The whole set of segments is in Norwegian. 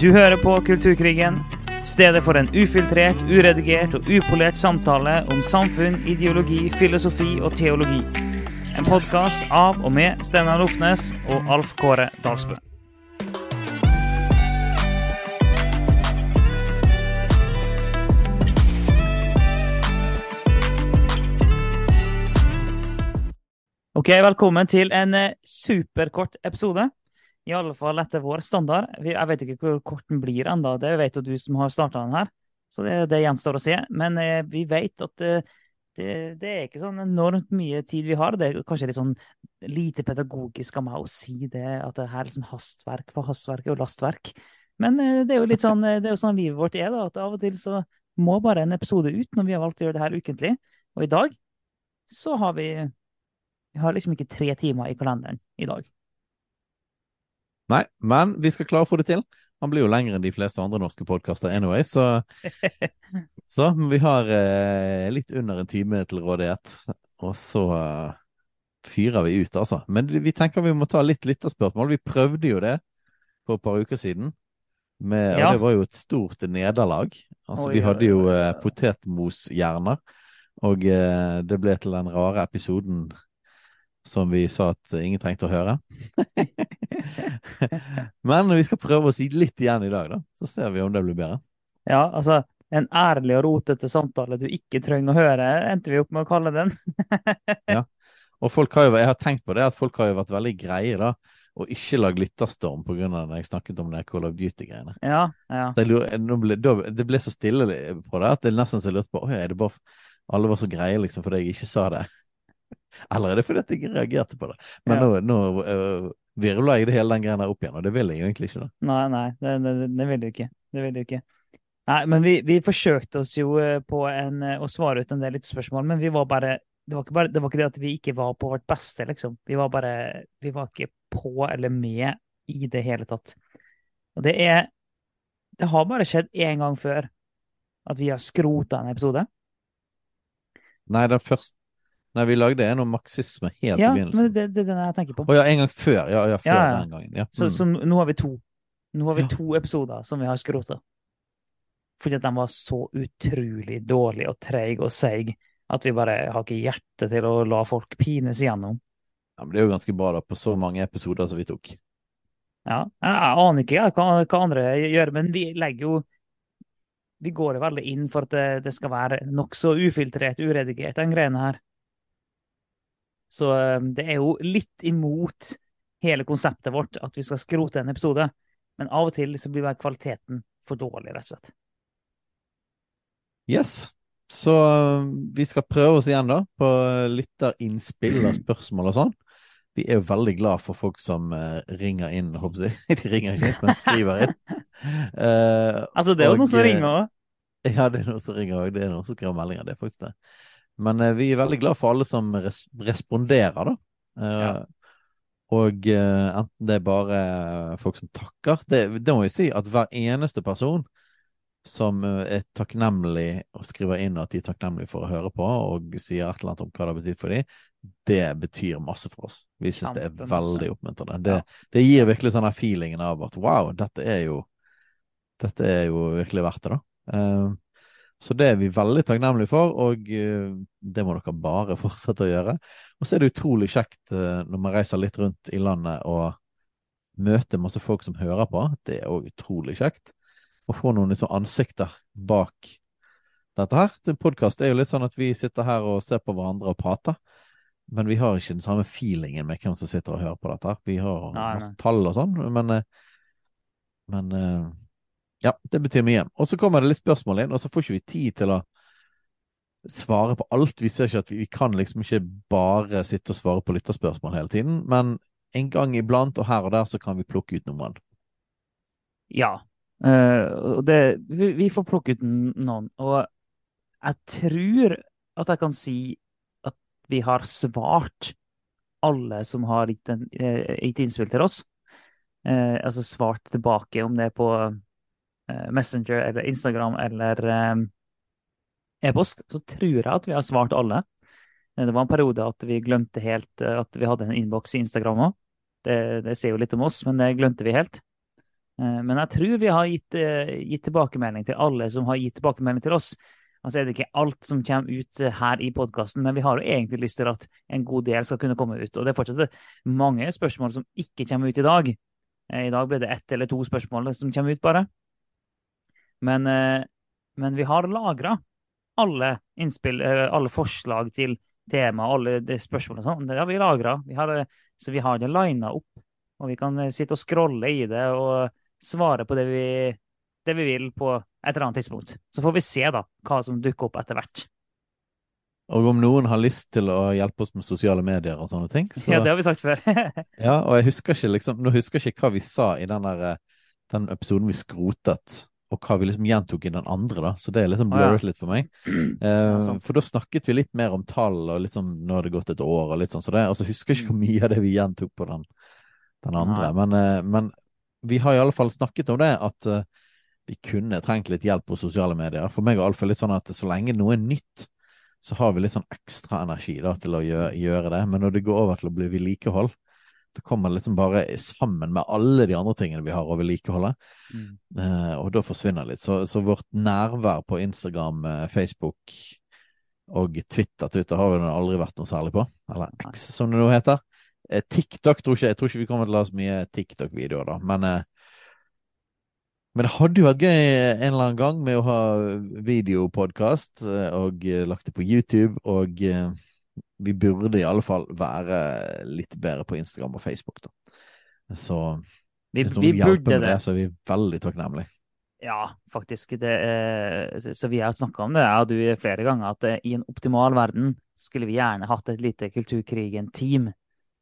Du hører på Kulturkrigen, stedet for en ufiltrert, uredigert og upolert samtale om samfunn, ideologi, filosofi og teologi. En podkast av og med Steinar Lofnes og Alf Kåre Dalsbø. Ok, Velkommen til en eh, superkort episode. I alle fall etter vår standard. Jeg vet ikke hvor kort den blir ennå, det vet jo du som har starta den her. Så det, det gjenstår å se. Men eh, vi vet at eh, det, det er ikke sånn enormt mye tid vi har. Det er kanskje litt sånn lite pedagogisk av meg å si det, at det her er liksom hastverk for hastverk og lastverk. Men eh, det er jo litt sånn, eh, det er jo sånn livet vårt er, da. At av og til så må bare en episode ut når vi har valgt å gjøre det her ukentlig. Og i dag så har vi Vi har liksom ikke tre timer i kalenderen i dag. Nei, men vi skal klare å få det til. Han blir jo lengre enn de fleste andre norske podkaster anyway, så, så vi har eh, litt under en time til rådighet. Og så eh, fyrer vi ut, altså. Men vi tenker vi må ta litt lytterspørsmål. Vi prøvde jo det for et par uker siden. Med, Ja. Og det var jo et stort nederlag. Altså, Oi, vi hadde jo eh, potetmoshjerner. Og eh, det ble til den rare episoden som vi sa at ingen trengte å høre. Men vi skal prøve å si litt igjen i dag, da. Så ser vi om det blir bedre. Ja, altså, en ærlig og rotete samtale du ikke trenger å høre, endte vi opp med å kalle den. ja. Og folk har jo, jeg har tenkt på det, at folk har jo vært veldig greie, da. Og ikke lagd lytterstorm av når jeg snakket om det Call of Duty-greiene. Ja, ja. Ble- da- Det ble så stille på det at det nesten så lurte på f- alle var så greie liksom fordi jeg ikke sa det? Eller er det fordi at jeg reagerte på det? Men Ja. nå, nå uh, virvla jeg det hele den greia opp igjen, og det vil jeg jo egentlig ikke. da. Nei, nei, det, det, det vil du ikke. Det vil du ikke. Nei, men vi, vi forsøkte oss jo eh, på en, eh, å svare ut en del lyttespørsmål, men vi var bare det var, bare det var ikke det at vi ikke var på vårt beste, liksom. Vi var bare Vi var ikke på eller med i det hele tatt. Og det er Det har bare skjedd én gang før at vi har skrota en episode. Nei, den første Nei, vi lagde en om marxisme helt Ja, i men Ja, det, det er den jeg tenker på. Å ja, en gang før. Ja, ja før Ja, ja. den gangen. Ja. Så, Mm. så nå har vi to. Nå har vi to episoder som vi har skrota. Fordi at de var så utrolig dårlige og treige og seige at vi bare har ikke hjerte til å la folk pines igjennom. ja, men det er jo ganske bra, da, på så mange episoder som vi tok. Ja, jeg, aner ikke hva, hva andre gjør, men vi legger jo Vi går jo veldig inn for at det, det skal være nokså ufiltrert, uredigert, den greiene her. Så eh, det er jo litt imot hele konseptet vårt at vi skal skrote en episode. Men av og til så blir bare kvaliteten for dårlig, rett og slett. Yes. Så øh, vi skal prøve oss igjen, da, på lytterinnspill og spørsmål og sånn. Vi er jo veldig glad for folk som eh, ringer inn, håper jeg. De ringer ikke inn, men skriver inn. Uh, Altså, det er jo noen som eh, ringer òg. Ja, det er noen som ringer òg. Det er noen som skriver meldinger, det er faktisk det. Men eh, vi er veldig glad for alle som res responderer, da. Eh, Ja. Og eh, enten det er bare folk som takker det, det må vi si at hver eneste person som er takknemlig og skriver inn at de er takknemlige for å høre på, og sier et eller annet om hva det har betydd for dem, det betyr masse for oss. Vi syns det er veldig oppmuntrende. Det, det gir virkelig sånn feelingen av at wow, dette er jo dette er jo virkelig verdt det, da. Så det er vi veldig takknemlige for, og eh, det må dere bare fortsette å gjøre. Og så er det utrolig kjekt eh, når man reiser litt rundt i landet og møter masse folk som hører på. Det er òg utrolig kjekt. Å få noen liksom ansikter bak dette her. Podkast er jo litt sånn at vi sitter her og ser på hverandre og prater. Men vi har ikke den samme feelingen med hvem som sitter og hører på dette. her. Vi har masse tall og sånn, men, eh, men ja, det betyr mye. Og så kommer det litt spørsmål inn, og så får ikke vi tid til å svare på alt. Vi ser ikke at vi, vi kan liksom ikke bare sitte og svare på lytterspørsmål hele tiden, men en gang iblant og her og der så kan vi plukke ut noen. Ja. Og det, vi, vi får plukke ut noen. Og jeg tror at jeg kan si at vi har svart alle som har gitt, en, eh, gitt innspill til oss. Uh, altså svart tilbake, om det er på Messenger eller Instagram eller eh, e-post, så tror jeg at vi har svart alle. Eh, Det var en periode at vi glemte helt eh, at vi hadde en innboks i Instagram òg. Det, det sier jo litt om oss, men det glemte vi helt. Eh, men jeg tror vi har gitt, eh, gitt, tilbakemelding til alle som har gitt tilbakemelding til oss. Altså er det ikke alt som kommer ut eh, her i podkasten, men vi har jo egentlig lyst til at en god del skal kunne komme ut. Og det er fortsatt mange spørsmål som ikke kommer ut i dag. I dag ble det ett eller to spørsmål som kommer ut, bare. Men, men vi har lagra alle innspill, alle forslag til tema, alle de spørsmålene sånn. Det har vi lagra. Så vi har det lina opp. Og vi kan sitte og scrolle i det og svare på det vi, det vi vil på et eller annet tidspunkt. Så får vi se da, hva som dukker opp etter hvert. Og om noen har lyst til å hjelpe oss med sosiale medier og sånne ting så... Ja, det har vi sagt før. ja, og jeg husker ikke liksom, nå husker jeg ikke hva vi sa i den, der, eh, den episoden vi skrotet, og hva vi liksom gjentok i den andre, da. Så det er liksom blurret litt for meg. Eh, for da snakket vi litt mer om tall, og liksom nå har det gått et år, og litt sånn så det. Og så husker jeg ikke hvor mye av det vi gjentok på den, den andre. Men, eh, men, vi har i alle fall snakket om det, at uh, vi kunne trengt litt hjelp på sosiale medier. For meg er Alf litt sånn at så lenge noe er nytt, så har vi litt sånn ekstra energi da, til å gjøre, gjøre, det. Men når det går over til å bli vedlikehold, det kommer liksom bare sammen med alle de andre tingene vi har å vedlikeholde. Mm. Uh, og da forsvinner det litt. Så, så, vårt nærvær på Instagram, uh, Facebook og Twitter Twitter har vi aldri vært noe særlig på. Eller X, som det nå heter. Eh, TikTok tror ikke, jeg tror ikke vi kommer til å ha så mye TikTok-videoer, da. Men, eh, men det hadde jo vært gøy en eller annen gang med å ha videopodkast eh, og lagt det på YouTube. Og vi burde i alle fall være litt bedre på Instagram og Facebook, da. Så vi, vi burde det. det. Så er vi veldig takknemlige. Ja, faktisk. Det, så vi har snakka om det, jeg og du, flere ganger, at i en optimal verden skulle vi gjerne hatt et lite Kulturkrigen-team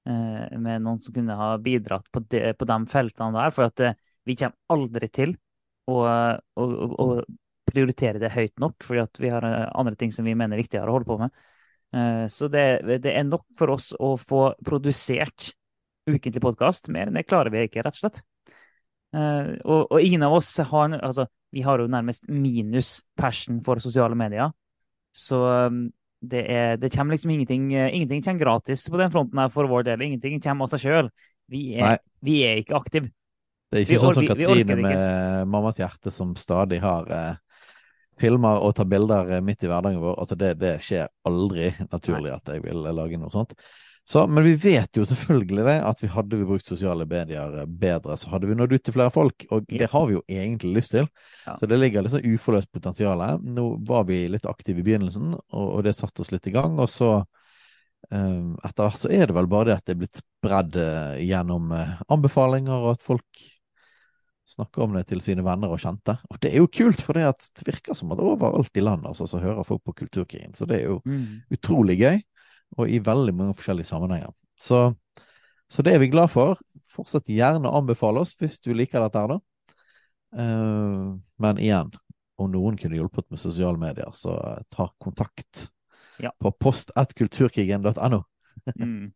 Eh, med noen som kunne ha bidratt på de, på de feltene der. For at eh, vi kommer aldri til å, å, å prioritere det høyt nok, fordi at vi har eh, andre ting som vi mener er viktigere å holde på med. Så det, det er nok for oss å få produsert ukentlig podkast. Mer enn det klarer vi ikke, rett og slett. Og, og ingen av oss har altså, Vi har jo nærmest minus passion for sosiale medier. Så det, er, det, kommer liksom ingenting, ingenting kommer gratis på den fronten her for vår del. Ingenting kommer av seg sjøl. Vi, vi, er ikke aktive. Det er ikke vi sånn som Katrine med Mammas hjerte, som stadig har eh, filmer og tar bilder eh, midt i hverdagen vår. Altså det, det skjer aldri naturlig at jeg vil lage noe sånt. Så, men vi vet jo selvfølgelig det, at vi hadde vi brukt sosiale medier eh, bedre, så hadde vi nådd ut til flere folk. Og det har vi jo egentlig lyst til. Ja. Så det ligger litt sånn uforløst potensial her. Nå var vi litt aktive i begynnelsen, og, og det satte oss litt i gang. Og så um, etter hvert så er det vel bare det at det er blitt spredd uh, gjennom uh, anbefalinger, og at folk snakker om det til sine venner og kjente. Og det er jo kult, for det, det virker som at overalt i landet altså, så hører folk på Kulturkrigen. Så det er jo mm. utrolig gøy og i veldig mange forskjellige sammenhenger. Så, så, det er vi glad for. Fortsett gjerne å anbefale oss hvis du liker dette her, da. Uh, men igjen, om noen kunne hjulpet med sosiale medier, så ta kontakt ja. på post1kulturkrigen.no. mm.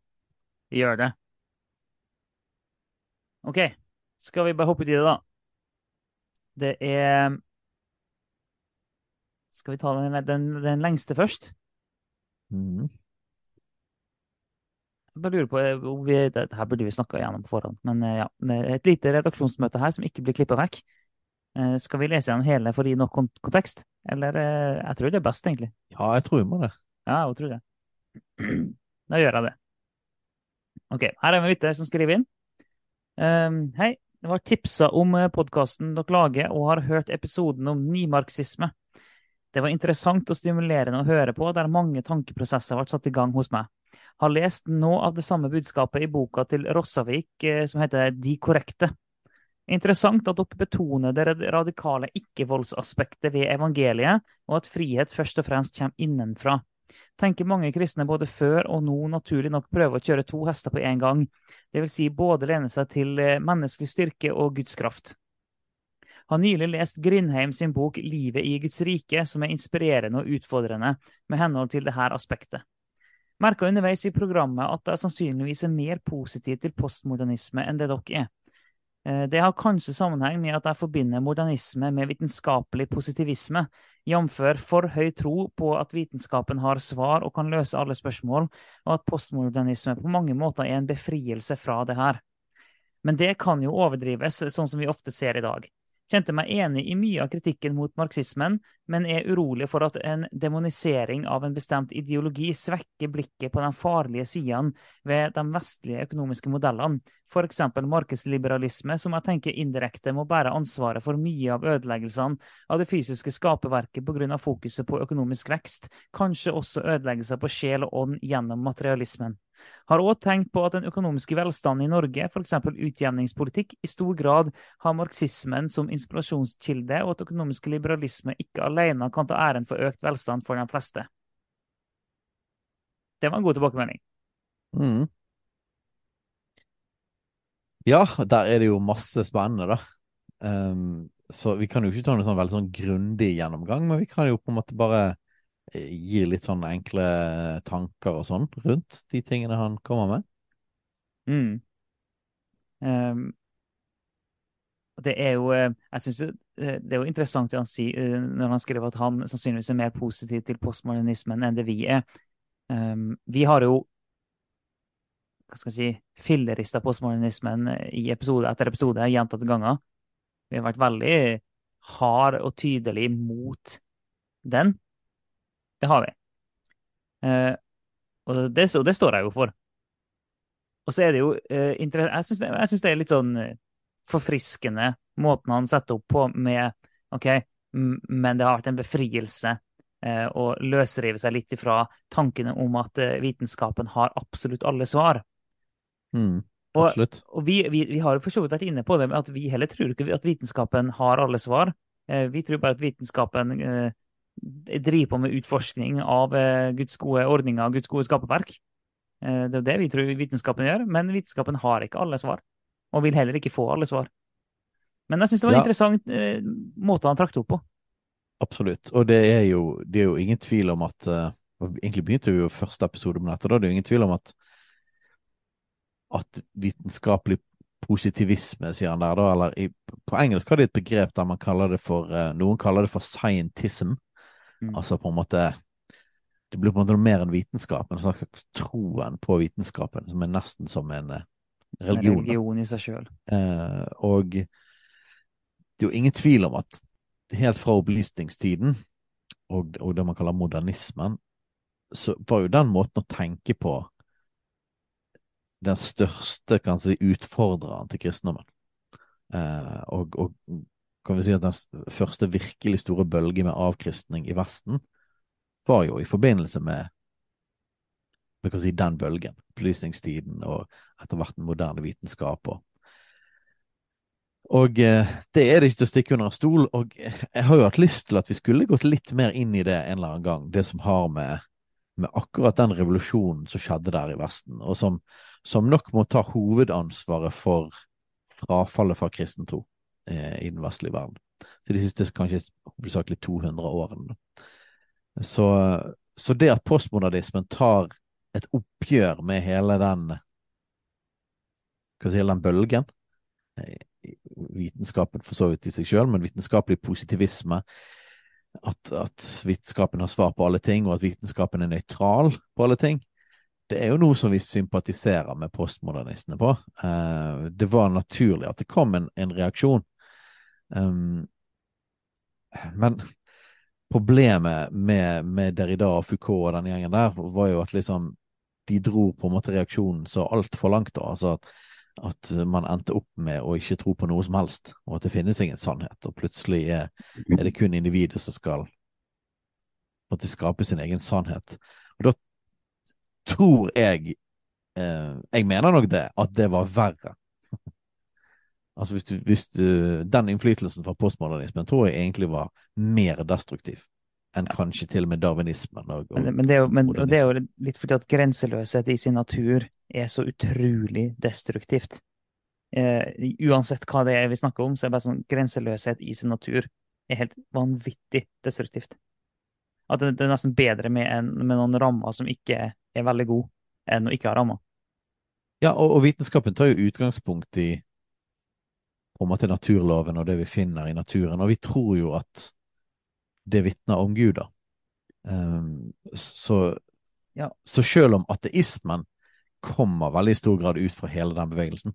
Gjør det. OK, skal vi bare hoppe ut i det, da? Det er Skal vi ta den, den, den lengste først? Mm. Jeg bare lurer på, eh, vi, det her burde vi snakka igjennom på forhånd, men eh, ja. Et lite redaksjonsmøte her som ikke blir klippa vekk. Eh, skal vi lese gjennom hele for å gi nok kontekst? Eller jeg tror det er best, egentlig. Ja, jeg tror vi må det. Ja, jeg tror det. Da gjør jeg det. OK. Her er en lytter som skriver inn. Um, hei. Det var tipsa om podkasten dere lager, og har hørt episoden om nymarxisme. Det var interessant og stimulerende å høre på, der mange tankeprosesser ble satt i gang hos meg har lest noe av det samme budskapet i boka til Rossavik eh, som heter De korrekte. Interessant at dere betoner det radikale ikke-voldsaspektet ved evangeliet, og at frihet først og fremst kommer innenfra. Tenker mange kristne både før og nå naturlig nok prøver å kjøre to hester på én gang, dvs. Si både lene seg til eh, menneskelig styrke og Guds kraft. Har nylig lest Grindheim sin bok Livet i Guds rike, som er inspirerende og utfordrende med henhold til dette aspektet. Merka underveis i programmet at jeg sannsynligvis er mer positiv til postmodernisme enn det dere er. Eh, det har kanskje sammenheng med at jeg forbinder modernisme med vitenskapelig positivisme, jf. for høy tro på at vitenskapen har svar og kan løse alle spørsmål, og at postmodernisme på mange måter er en befrielse fra det her. Men det kan jo overdrives, sånn som vi ofte ser i dag kjente meg enig i mye av kritikken mot marxismen, men er urolig for at en demonisering av en bestemt ideologi svekker blikket på de farlige sidene ved de vestlige økonomiske modellene, f.eks. markedsliberalisme, som jeg tenker indirekte må bære ansvaret for mye av ødeleggelsene av det fysiske skaperverket pga. fokuset på økonomisk vekst, kanskje også ødeleggelser på sjel og ånd gjennom materialismen. Har òg tenkt på at den økonomiske velstanden i Norge, f.eks. utjevningspolitikk, i stor grad har marxismen som inspirasjonskilde, og at økonomisk liberalisme ikke alene kan ta æren for økt velstand for de fleste. Det var en god tilbakemelding. Mm. Ja, der er det jo masse spennende, da. Um, så vi kan jo ikke ta noen sånn veldig sånn grundig gjennomgang, men vi kan jo på en måte bare gir litt sånn enkle tanker og sånn rundt de tingene han kommer med. Mm. Um, det er jo eh, Jeg syns det er jo interessant det han sier eh, når han skriver at han sannsynligvis er mer positiv til postmodernismen enn det vi er. Um, vi har jo hva skal jeg si, fillerista postmodernismen i episode etter episode gjentatte ganger. Vi har vært veldig hard og tydelig mot den. Det har vi. Eh, og, det, og, det, står jeg jo for. Og så er det jo eh, Jeg syns det, det, er litt sånn eh, forfriskende måten han setter opp på med OK, men det har vært en befrielse eh, å løsrive seg litt ifra tankene om at eh, vitenskapen har absolutt alle svar. Mm. Og, og vi, vi, vi, har for så vidt vært inne på det, med at vi heller tror ikke at vitenskapen har alle svar. Eh, vi tror bare at vitenskapen driver på med utforskning av eh, Guds gode ordninger Guds gode skaperverk. Eh, det er det vi tror vitenskapen gjør, men vitenskapen har ikke alle svar. Og vil heller ikke få alle svar. Men jeg syns det var en ja. interessant eh, måte han trakk det opp på. Absolutt. Og det er jo, det er jo ingen tvil om at uh, Egentlig begynte vi jo første episode med dette. Da det er jo ingen tvil om at at vitenskapelig positivisme, sier han der, da, eller i, på engelsk har de et begrep der man kaller det for uh, Noen kaller det for scientism. Mm. Altså på en måte Det blir på en måte mer enn vitenskap, en slags troen på vitenskapen, som er nesten som en religion. religion. religion i seg sjøl. Eh, og det er jo ingen tvil om at helt fra opplysningstiden og, og det man kaller modernismen, så var jo den måten å tenke på den største kan si, utfordreren til kristendommen. Eh, og, og, kan vi si at den første virkelig store bølge med avkristning i Vesten var jo i forbindelse med vi kan si den bølgen. Opplysningstiden og etter hvert den moderne vitenskap. Og, og eh, det er det ikke til å stikke under en stol. Og jeg har jo hatt lyst til at vi skulle gått litt mer inn i det en eller annen gang. Det som har med, med akkurat den revolusjonen som skjedde der i Vesten, og som, som nok må ta hovedansvaret for frafallet fra kristen tro eh, i den vestlige verden. Så de siste kanskje hovedsakelig 200 årene. Så, så, det at postmodernismen tar et oppgjør med hele den hva si, den bølgen eh, Vitenskapen for så vidt i seg sjøl, men vitenskapelig positivisme. At, at, vitenskapen har svar på alle ting, og at vitenskapen er nøytral på alle ting. Det er jo noe som vi sympatiserer med postmodernistene på. Eh, det var naturlig at det kom en, en reaksjon. Um, men problemet med, med, Derrida og Foucault og den gjengen der, var jo at liksom de dro på en måte reaksjonen så altfor langt. da, altså at, at, man endte opp med å ikke tro på noe som helst, og at det finnes ingen sannhet. Og plutselig er, er det kun individet som skal måtte skape sin egen sannhet. Og da tror jeg eh, Jeg mener nok det, at det var verre Altså hvis du, hvis du, Den innflytelsen fra postmodernismen tror jeg egentlig var mer destruktiv enn ja. kanskje til og med darwinismen. Og, og, men, men, det jo, men det, er jo, litt fordi at grenseløshet i sin natur er så utrolig destruktivt. Eh, uansett hva det er vi snakker om, så er det bare sånn grenseløshet i sin natur er helt vanvittig destruktivt. At det, det er nesten bedre med, en, med, noen rammer som ikke er veldig gode, enn å ikke ha rammer. Ja, og, og vitenskapen tar jo utgangspunkt i på en måte naturloven og det vi finner i naturen. Og vi tror jo at det vitner om Gud, da. Um, så, ja. så selv om ateismen kommer veldig i stor grad ut fra hele den bevegelsen,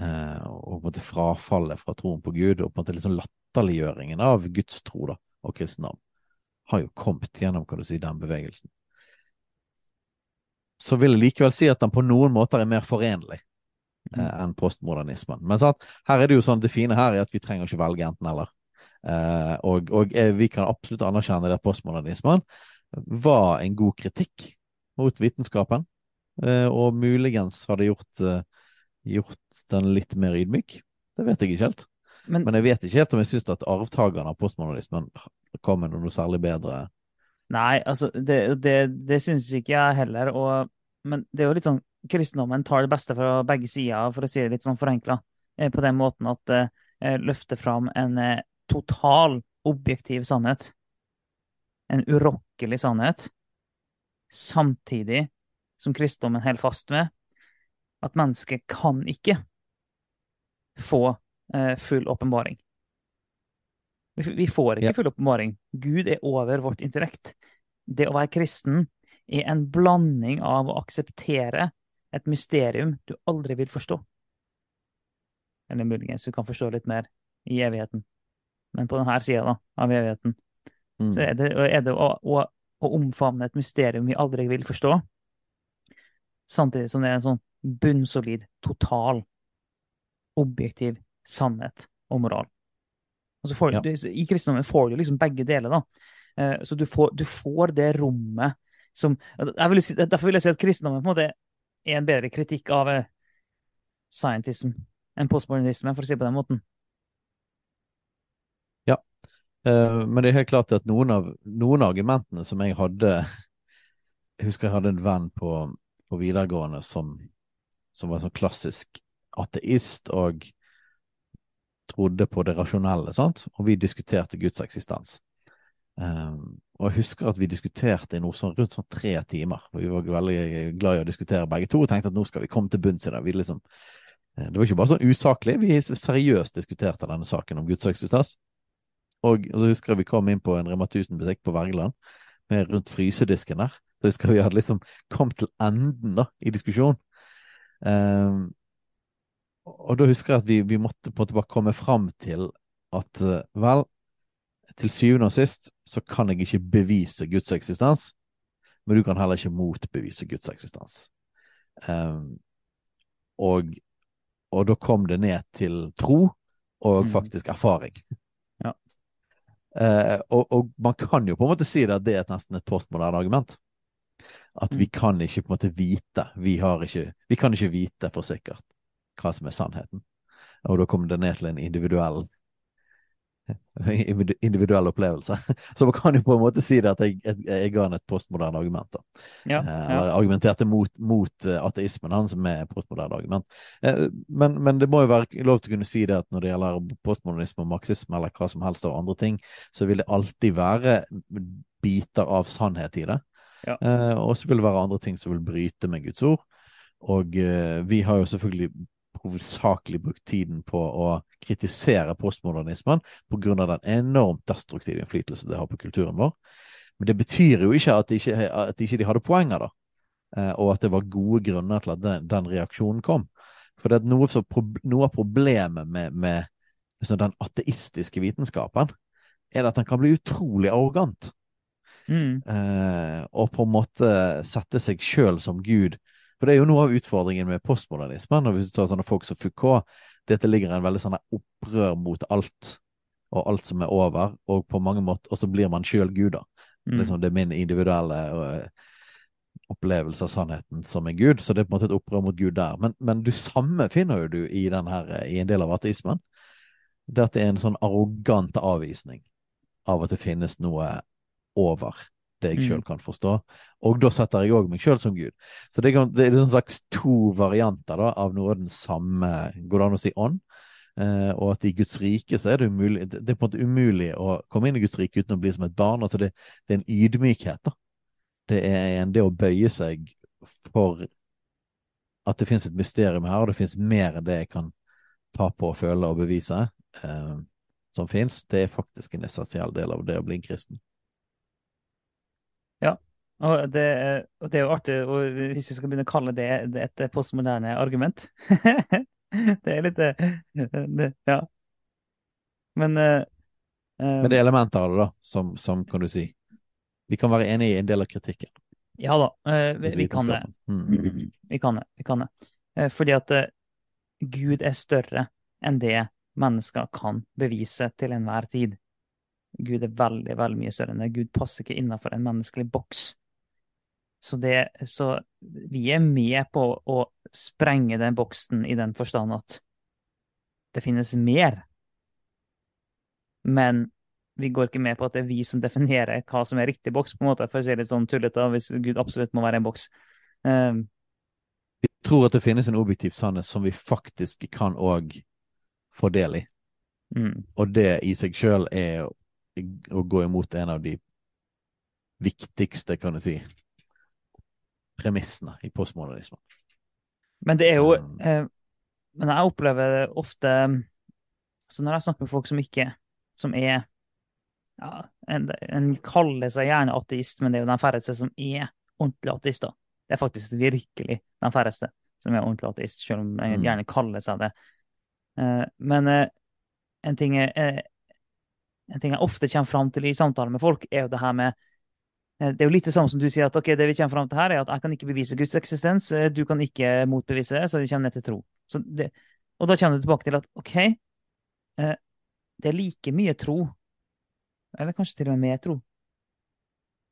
uh, og på en måte frafallet fra troen på Gud, og på en måte liksom latterliggjøringen av Guds tro da, og kristendom, har jo kommet gjennom kan du si, den bevegelsen. Så vil jeg likevel si at den på noen måter er mer forenlig enn postmodernismen. Men sant, her er det jo sånn, det fine her er at vi trenger ikke velge enten-eller. Eh, og og eh, vi kan absolutt anerkjenne det at postmodernismen var en god kritikk mot vitenskapen, eh, og muligens har det gjort, eh, gjort den litt mer ydmyk. Det vet jeg ikke helt. Men, Men jeg vet ikke helt om jeg syns at arvtakerne av postmodernismen kom med noe særlig bedre. nei, altså, det, det, det syns ikke jeg heller. Og, men det er jo litt sånn kristendommen tar det beste fra begge sider, for å si det litt sånn forenkla. Eh, på den måten at det eh, løfter fram en eh, total, objektiv sannhet. En urokkelig sannhet. Samtidig som kristendommen holder fast ved at mennesket kan ikke få eh, full åpenbaring. Vi, vi får ikke full åpenbaring. Gud er over vårt intellekt. Det å være kristen er en blanding av å akseptere et mysterium du aldri vil forstå. Eller muligens vi kan forstå litt mer i evigheten. Men på denne sida av evigheten Mm. så er det, er det å, å, å omfavne et mysterium vi aldri vil forstå, samtidig som det er en sånn bunnsolid, total, objektiv sannhet og moral. Og så får, Ja. du, I kristendommen får du liksom begge deler. da. Eh, Så du får, du får det rommet som jeg vil si, Derfor vil jeg si at kristendommen på en måte en bedre kritikk av eh, scientism enn postmodernisme, for å si det på den måten. Ja, men det er helt klart at noen av noen av argumentene som jeg hadde Jeg husker jeg hadde en venn på, på videregående som, som var sånn klassisk ateist og trodde på det rasjonelle, sant? og vi diskuterte Guds eksistens. Um, og jeg husker at vi diskuterte i noe sånn rundt sånn tre timer. Vi var veldig glad i å diskutere begge to og tenkte at nå skal vi komme til bunns i det. Vi liksom, eh, det var ikke bare sånn usaklig, vi seriøst diskuterte denne saken om Guds. Og, og så husker jeg vi kom inn på en Rema 1000-butikk på Wergeland, med rundt frysedisken der. Så husker jeg vi hadde liksom kommet til enden da, i diskusjonen. Um, og da husker jeg at vi, vi måtte på en måte bare komme fram til at eh, vel, til syvende og sist så kan jeg ikke bevise Guds eksistens, men du kan heller ikke motbevise Guds eksistens. Um, og, og da kom det ned til tro og Mm. faktisk erfaring. Ja. Uh, og, og man kan jo på en måte si det at det er nesten et postmoderne argument. At vi Mm. kan ikke på en måte vite. Vi, har ikke, vi kan ikke vite for sikkert hva som er sannheten. Og da kommer det ned til en individuell individuell opplevelse. Så man kan jo på en måte si det at jeg, jeg, jeg ga han et postmoderne argument. da. Ja, Eh, ja. Eller argumenterte mot, mot eh, ateismen, han som er postmoderne argument. Eh, Men, men det må jo være lov til å kunne si det at når det gjelder postmodernisme og marxisme eller hva som helst av andre ting, så vil det alltid være biter av sannhet i det. Ja. Eh, Og så vil det være andre ting som vil bryte med Guds ord. Og eh, vi har jo selvfølgelig hovedsakelig brukt tiden på å kritisere postmodernismen av den enormt destruktive innflytelse det har på kulturen vår. Men det betyr jo ikke at ikke, at ikke hadde poenger, da. Eh, og at det var gode grunner til at den, den reaksjonen kom. For det er noe, så, noe av problemet med, med liksom den ateistiske vitenskapen, er at den kan bli utrolig arrogant. Mm. Eh, og på en måte sette seg sjøl som Gud. For det er jo noe av utfordringen med postmodernismen. Og hvis du tar sånne folk som Foucault, dette ligger en veldig sånn opprør mot alt, og alt som er over, og på mange måter, og så blir man sjøl Gud, da. Mm. Liksom, det er min individuelle øh, opplevelse av sannheten som er Gud, så det er på en måte et opprør mot Gud der. Men, men du samme finner jo du i, den her, øh, i en del av ateismen. Det at det er en sånn arrogant avvisning av at det finnes noe over det jeg Mm. sjøl kan forstå. Og da setter jeg òg meg sjøl som Gud. Så det, kan, det er en slags to varianter da, av noe av den samme, går det an å si, ånd. Eh, og at i Guds rike så er det umulig Det det er på en måte umulig å komme inn i Guds rike uten å bli som et barn. altså Det, det er en ydmykhet, da. Det er en, det å bøye seg for at det finnes et mysterium her, og det finnes mer enn det jeg kan ta på og føle og bevise, eh, som finnes. Det er faktisk en essensiell del av det å bli en kristen. Og det, og det er jo artig og hvis vi skal begynne å kalle det, det et postmoderne argument. Det er litt det, det Ja. Men eh, eh, Men det er elementer av det, da, som, som kan du si Vi kan være enig i en del av kritikken. Ja da, uh, vi, vi kan det. Mm. Vi kan det. Vi kan det. Uh, Fordi at eh, Gud er større enn det mennesker kan bevise til enhver tid. Gud er veldig, veldig mye større enn det. Gud passer ikke innenfor en menneskelig boks. Så, det, så vi er med på å sprenge den boksen i den forstand at det finnes mer. Men vi går ikke med på at det er vi som definerer hva som er riktig boks, på en måte, for å si det litt sånn tullete, hvis Gud absolutt må være en boks. Um, Vi tror at det finnes en objektiv sannhet som vi faktisk kan òg få del i. mm. Og det i seg sjøl er å, gå imot en av de viktigste, kan du si, premissene i postmodernismen. Men det er jo Mm. eh, Men jeg opplever det ofte Så når jeg snakker med folk som ikke Som er ja, en, en kaller seg gjerne ateist, men det er jo de færreste som er ordentlig ateister. Det er faktisk virkelig de færreste som er ordentlig ateist, selv om de Mm. gjerne kaller seg det. Eh, men eh, en ting er eh, en ting jeg ofte kommer fram til i samtaler med folk, er jo det her med eh, Det er jo litt det samme som du sier, at ok, det vi kommer fram til her, er at jeg kan ikke bevise Guds eksistens, eh, du kan ikke motbevise det, så de kommer ned til tro. Det, og da kommer du tilbake til at ok, eh, det er like mye tro, eller kanskje til og med mer tro,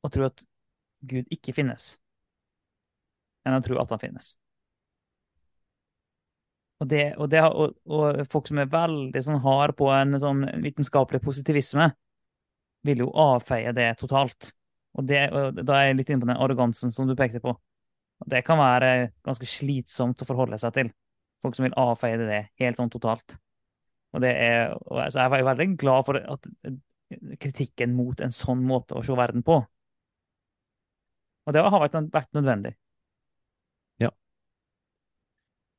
å tro at Gud ikke finnes, enn å tro at han finnes. Og, det, og, det, og, og folk som er veldig sånn hard på en sånn vitenskapelig positivisme, vil jo avfeie det totalt. Og, det, da er jeg litt inne på den arrogansen som du pekte på. Og det kan være ganske slitsomt å forholde seg til. Folk som vil avfeie det helt sånn totalt. Og det er, så jeg var jo veldig glad for at kritikken mot en sånn måte å se verden på. Og det har vært, vært nødvendig.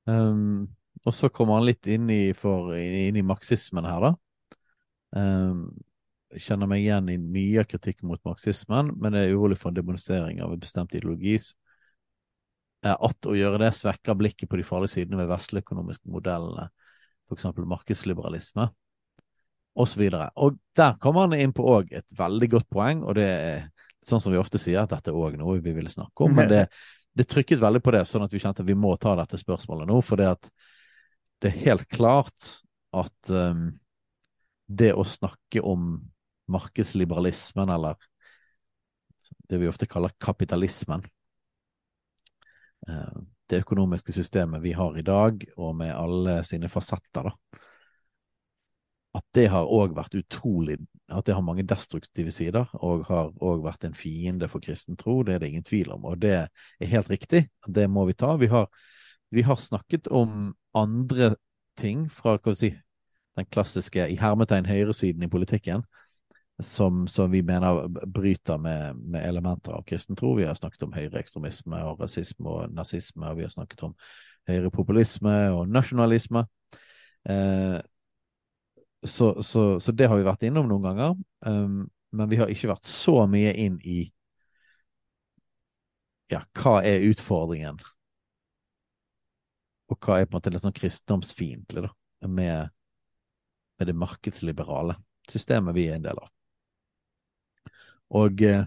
Um, og så kommer han litt inn i, for, inn i marxismen her, da. Um, kjenner meg igjen i mye av kritikken mot marxismen, men er urolig for en demonstrering av en bestemt ideologi. At å gjøre det svekker blikket på de farlige sidene ved vestlige-økonomiske modellene, f.eks. markedsliberalisme osv. Og, og der kommer han inn på òg et veldig godt poeng, og det er sånn som vi ofte sier, at dette er òg noe vi ville snakke om, men det, det trykket veldig på det, sånn at vi kjente at vi må ta dette spørsmålet nå, for det, at det er helt klart at um, det å snakke om markedsliberalismen, eller det vi ofte kaller kapitalismen, uh, det økonomiske systemet vi har i dag, og med alle sine fasetter, da, at det har òg vært utrolig At det har mange destruktive sider, og har òg vært en fiende for kristen tro, det er det ingen tvil om. Og det er helt riktig, det må vi ta. Vi har, vi har snakket om andre ting fra hva si, den klassiske i hermetegn høyresiden i politikken, som, som vi mener bryter med, med, elementer av kristen tro. Vi har snakket om høyreekstremisme og rasisme og nazisme, og vi har snakket om høyrepopulisme og nasjonalisme. Eh, så, så, så, det har vi vært innom noen ganger, um, men vi har ikke vært så mye inn i ja, hva er utfordringen, og hva er på en måte litt sånn kristendomsfiendtlig, med, med, det markedsliberale systemet vi er en del av. Og eh,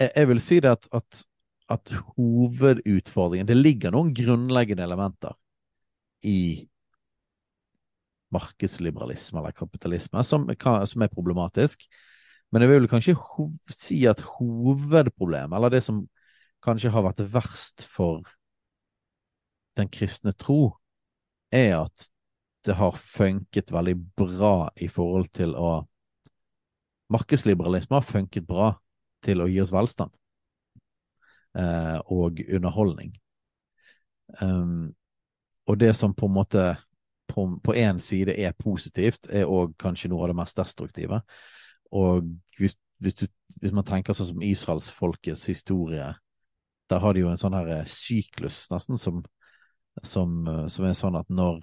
jeg vil si det at, at, at hovedutfordringen Det ligger noen grunnleggende elementer i markedsliberalisme eller kapitalisme, som, som, er problematisk. Men jeg vil kanskje si at hovedproblemet, eller det som kanskje har vært verst for den kristne tro, er at det har funket veldig bra i forhold til å Markedsliberalisme har funket bra til å gi oss velstand eh, og underholdning. Um, og det som på en måte på én side er positivt, er òg kanskje noe av det mest destruktive. Og hvis, hvis, du, hvis man tenker sånn som israelsfolkets historie, der har de jo en sånn her syklus nesten som, som, som er sånn at når,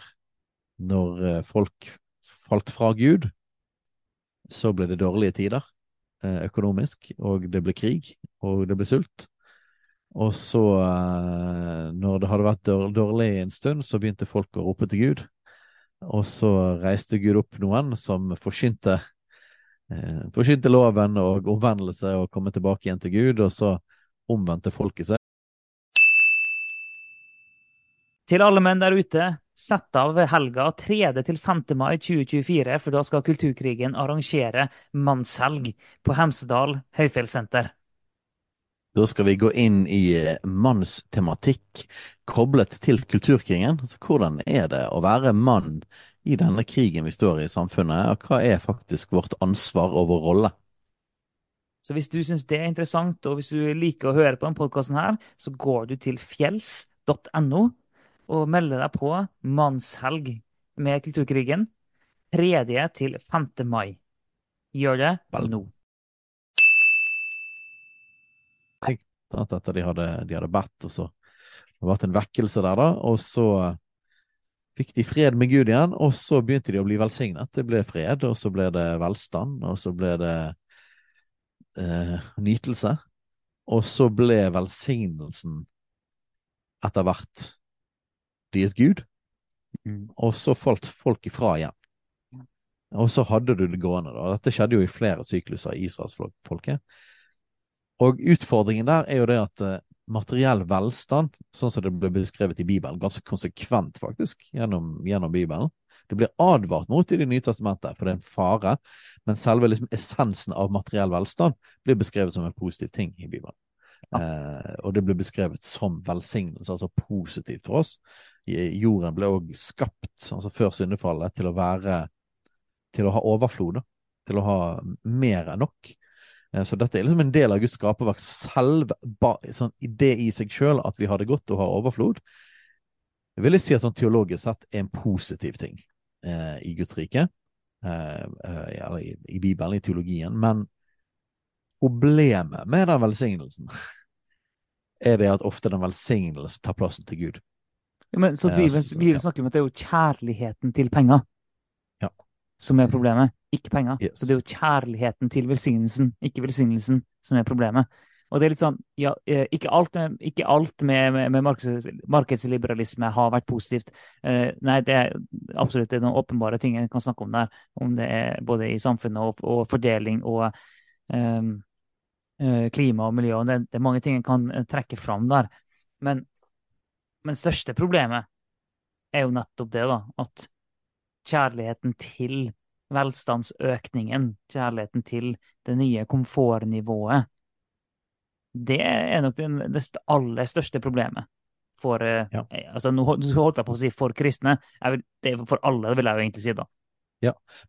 når folk falt fra Gud, så ble det dårlige tider økonomisk, og det ble krig, og det ble sult. Og så, eh, når det hadde vært dårlig en stund, så begynte folk å rope til Gud. Og så reiste Gud opp noen som forkynte, eh, forkynte loven og omvendelse og komme tilbake igjen til Gud, og så omvendte folket seg. Til alle menn der ute, sett av helga 3. til 5. mai 2024, for da skal Kulturkrigen arrangere mannshelg på Hemsedal høyfjellssenter. Da skal vi gå inn i eh, mannstematikk koblet til kulturkrigen. Altså, hvordan er det å være mann i denne krigen vi står i i samfunnet, og hva er faktisk vårt ansvar og vår rolle? Så hvis du syns det er interessant, og hvis du liker å høre på denne podkasten så går du til fjells.no og melde deg på Mannshelg med Kulturkrigen 3. til 5. mai. Gjør det Vel. nå. Sant? Etter de hadde, de hadde bedt, og så det har vært en vekkelse der, da. Og så fikk de fred med Gud igjen, og så begynte de å bli velsignet. Det ble fred, og så ble det velstand, og så ble det eh, nytelse. Og så ble velsignelsen etter hvert deres Gud, Mm. og så falt folk ifra igjen. Og så hadde du det gående, da. Dette skjedde jo i flere sykluser i israelsfolket. Og utfordringen der er jo det at eh, materiell velstand, sånn som det ble beskrevet i Bibelen, ganske konsekvent faktisk, gjennom, gjennom Bibelen, det blir advart mot i Det nye testamentet, for det er en fare, men selve liksom, essensen av materiell velstand blir beskrevet som en positiv ting i Bibelen. Eh, og det ble beskrevet som velsignelse, altså positivt for oss. Jorden ble òg skapt, altså før syndefallet, til å være til å ha overflod. Til å ha mer enn nok. Eh, Så dette er liksom en del av Guds skaperverk. Selv sånn, det i seg sjøl at vi har det godt og har overflod, jeg vil si at sånn teologisk sett er en positiv ting eh, i Guds rike. Eh, eh, eller i, i Bibelen, i teologien. Men problemet med den velsignelsen er det at ofte den velsignelsen tar plassen til Gud. Ja, men, så Ja, Bibelen, Bibelen snakker om at det er jo kjærligheten til penger Ja. som er problemet, ikke penger. Yes. Så det er jo kjærligheten til velsignelsen, ikke velsignelsen, som er problemet. Og det er litt sånn, ja, eh, ikke alt med, ikke alt med, med, med markeds, markedsliberalisme har vært positivt. Uh, nei, det er absolutt det er noen åpenbare ting en kan snakke om der. Om det er både i samfunnet og, og fordeling og eh, eh, klima og miljø. Det, det er mange ting en kan eh, trekke fram der. Men, men største problemet er jo nettopp det, da. At kjærligheten til velstandsøkningen, kjærligheten til det nye komfortnivået, det er nok det aller største problemet for eh, Ja. eh, altså Nå holdt jeg på å si for kristne. Vil, det er for alle, det vil jeg jo egentlig si, da.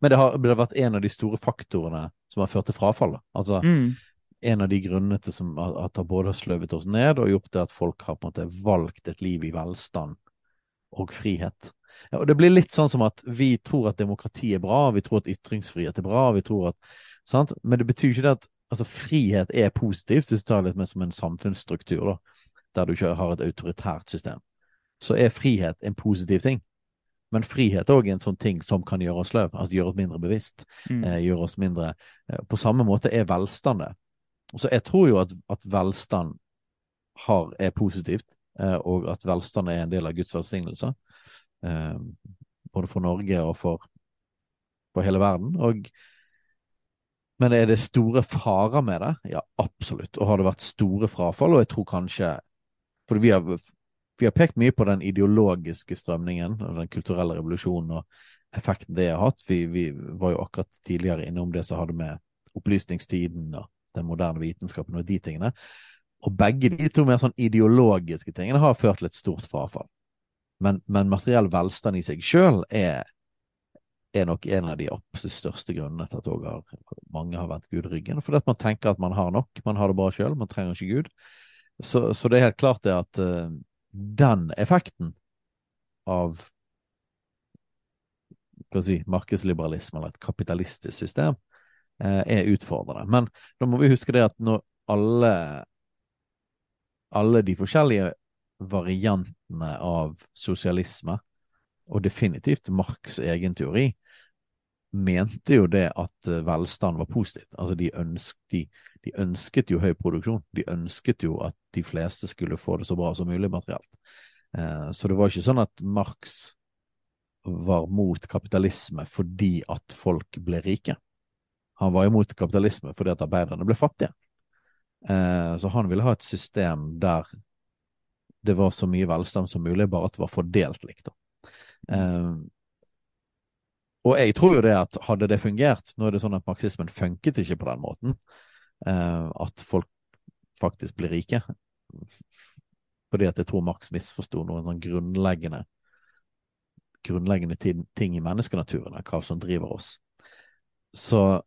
Men det har, det har vært en av de store faktorene som har ført til frafall. Altså, Mm. En av de grunnene til som, at det både har sløvet oss ned og gjort det at folk har på en måte valgt et liv i velstand og frihet. Ja, og Det blir litt sånn som at vi tror at demokrati er bra, vi tror at ytringsfrihet er bra, vi tror at, sant? men det betyr ikke det at altså, frihet er positivt, hvis du tar det litt mer som en samfunnsstruktur, da, der du ikke har et autoritært system. Så er frihet en positiv ting. Men frihet er òg en sånn ting som kan gjøre oss sløv, altså gjøre oss mindre bevisst Mm. eh, gjøre oss mindre eh, På samme måte er velstand det. Så jeg tror jo at, at velstand har, er positivt, eh, og at velstand er en del av Guds velsignelse. Eh, både for Norge og for, for hele verden. Og, men er det store farer med det? Ja, absolutt. Og har det vært store frafall? Og jeg tror kanskje For vi har, vi har pekt mye på den ideologiske strømningen og den kulturelle revolusjonen og effekten det har hatt. Vi, vi var jo akkurat tidligere innom det som hadde med opplysningstiden og den moderne vitenskapen og de tingene. Og begge de to mer sånn ideologiske tingene har ført til et stort frafall. Men, men materiell velstand i seg sjøl er, er nok en av de absolutt største grunnene til at har, mange har vendt Gud ryggen. Fordi at man tenker at man har nok, man har det bra sjøl, man trenger ikke Gud. Så, så det er helt klart det at uh, den effekten av hva si, markedsliberalisme eller et kapitalistisk system er utfordrende. Men da må vi huske det at når alle alle de forskjellige variantene av sosialisme, og definitivt Marx' egen teori, mente jo det at eh, velstand var positivt. Altså de ønsket, de, de ønsket jo høy produksjon. De ønsket jo at de fleste skulle få det så bra som mulig materielt. Eh, så det var ikke sånn at Marx var mot kapitalisme fordi at folk ble rike. Han var imot kapitalisme fordi at arbeiderne ble fattige. Eh, så han ville ha et system der det var så mye velstand som mulig, bare at det var fordelt likt. Eh, og jeg tror jo det at hadde det fungert Nå er det sånn at marxismen funket ikke på den måten. Eh, at folk faktisk blir rike. Fordi at jeg tror Marx misforsto noen sånn grunnleggende grunnleggende ting i menneskenaturen, hva som driver oss. Så,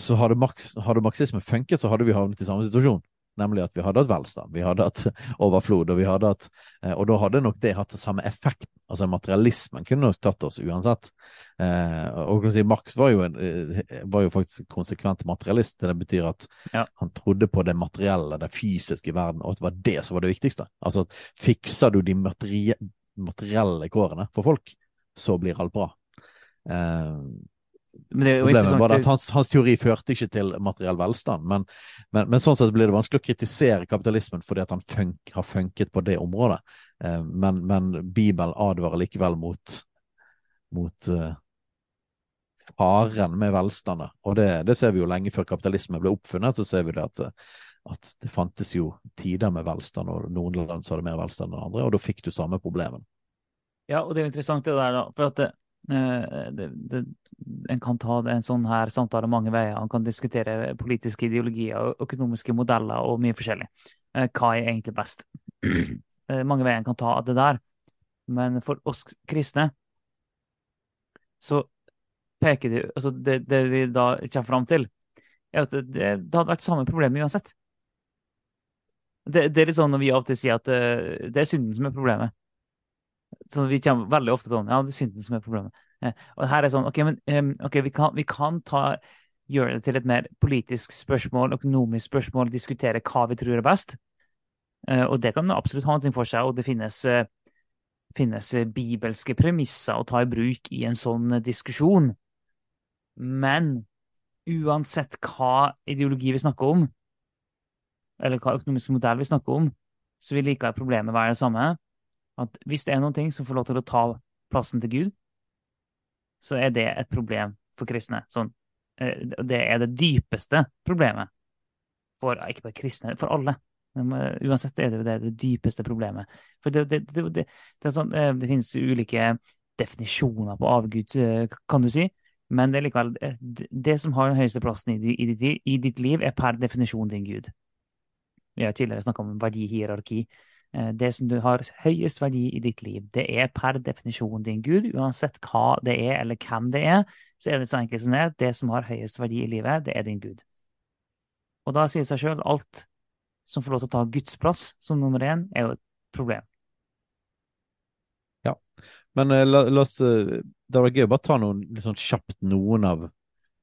så hadde, Marx, hadde marxisme funket, så hadde vi havnet i samme situasjon nemlig at vi hadde hatt velstand, vi hadde hatt overflod, og vi hadde hatt eh, Og da hadde nok det hatt det samme effekten. Altså materialismen kunne nok tatt oss uansett. Eh, og si, Marx var jo, en, eh, var jo, faktisk konsekvent materialist. Det betyr at ja. han trodde på det materielle, det fysiske i verden, og at det var det som var det viktigste. Altså fikser du de materielle kårene for folk, så blir alt bra. Eh, Problemet var at hans, hans, teori førte ikke til materiell velstand, men, men, men, sånn sett blir det vanskelig å kritisere kapitalismen fordi at han funk, har funket på det området. Eh, men, men Bibelen advarer likevel mot, mot eh, faren med velstanden, Og det, det, ser vi jo lenge før kapitalismen ble oppfunnet, så ser vi det at, at det fantes jo tider med velstand, og noen land så hadde mer velstand enn andre, og da fikk du samme problemen. Ja, og det er jo interessant det der, da. For at det, det, det, en kan ta en sånn her samtale mange veier. En kan diskutere politiske ideologier, økonomiske modeller og mye forskjellig. Eh, hva er egentlig best? Eh, mange veier en kan ta av det der. Men for oss kristne så peker det altså det, det vi da kommer fram til, er at det, det, hadde vært samme problem uansett. Det, det, er litt sånn når vi av og til sier at det er synden som er problemet. Så vi kommer veldig ofte sånn Ja, det er synden som er problemet. Eh, og her er sånn OK, men um, vi, kan, vi kan ta, gjøre det til et mer politisk spørsmål, økonomisk spørsmål, diskutere hva vi tror er best. Uh, og det kan absolutt ha noe for seg, og det finnes, uh, finnes bibelske premisser å ta i bruk i en sånn diskusjon. Men uansett hva ideologi vi snakker om, eller hva økonomisk modell vi snakker om, så vil likevel problemet være det samme at hvis det er noen ting som får lov til å ta plassen til Gud, så er det et problem for kristne. Sånn, eh, det er det dypeste problemet for ikke bare kristne, for alle. Men eh, uansett er det jo det, det dypeste problemet. For det, det, det, det sånn, eh, finnes ulike definisjoner på avgud, kan du si. Men det er likevel det som har den høyeste plassen i, i, i ditt liv, er per definisjon din Gud. Vi har tidligere snakka om verdihierarki. Eh, det som du har høyest verdi i ditt liv, det er per definisjon din Gud. Uansett hva det er, eller hvem det er, så er det så enkelt som det. er. Det som har høyest verdi i livet, det er din Gud. Og da sier det seg sjøl alt som får lov til å ta Guds plass som nummer én, er jo et problem. Ja, men uh, la, la, oss Det Det vært gøy å bare ta noen, litt sånn kjapt noen av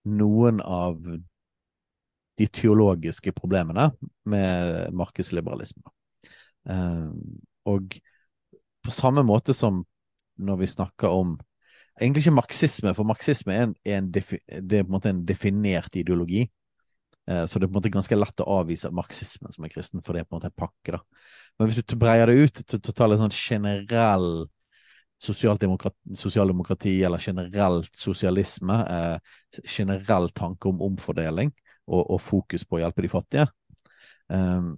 noen av de teologiske problemene med markedsliberalisme. Uh, og på samme måte som når vi snakker om Egentlig ikke marxisme, for marxisme er en, er en, defi, er en en definert ideologi. Uh, så det er på en måte ganske lett å avvise marxismen som er kristen, for det er på en måte en pakke. da. Men hvis du breier det ut til å ta litt sånn generell sosialdemokrati eller generelt sosialisme, eh, generell tanke om omfordeling og, og, fokus på å hjelpe de fattige, um,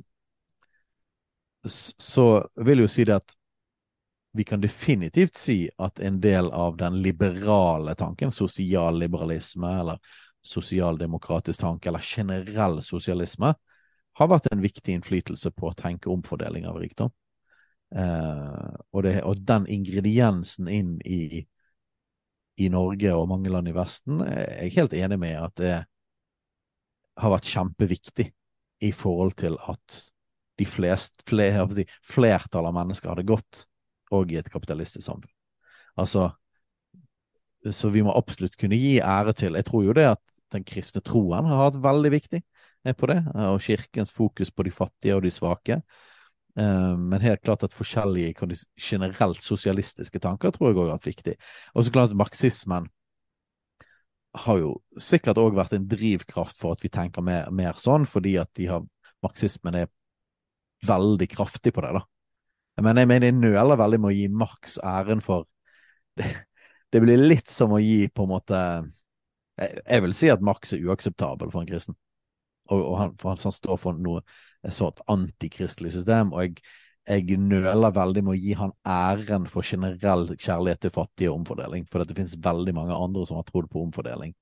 så vil jeg jo si det at vi kan definitivt si at en del av den liberale tanken, sosial liberalisme eller sosialdemokratisk tanke eller generell sosialisme, har vært en viktig innflytelse på å tenke omfordeling av rikdom. Eh, og, det, og, den ingrediensen inn i, i Norge og mange land i Vesten er jeg helt enig med at det har vært kjempeviktig i forhold til at de flest, fler, flertallet av mennesker hadde gått og i et kapitalistisk samfunn. Altså, så vi må absolutt kunne gi ære til Jeg tror jo det at den kristne troen har vært veldig viktig på det, og kirkens fokus på de fattige og de svake. Eh, men helt klart at forskjellige generelt sosialistiske tanker tror jeg òg har vært viktig. Og så klart marxismen har jo sikkert òg vært en drivkraft for at vi tenker mer, mer sånn, fordi at har, marxismen er veldig kraftig på det, da. Men jeg mener jeg nøler veldig med å gi Marx æren for det, det blir litt som å gi på en måte Jeg, jeg vil si at Marx er uakseptabel for en kristen. Og, og han, for han, han, står for noe et sånt antikristelig system. og jeg jeg nøler veldig med å gi han æren for generell kjærlighet til fattige og omfordeling, for det finnes veldig mange andre som har trodd på omfordeling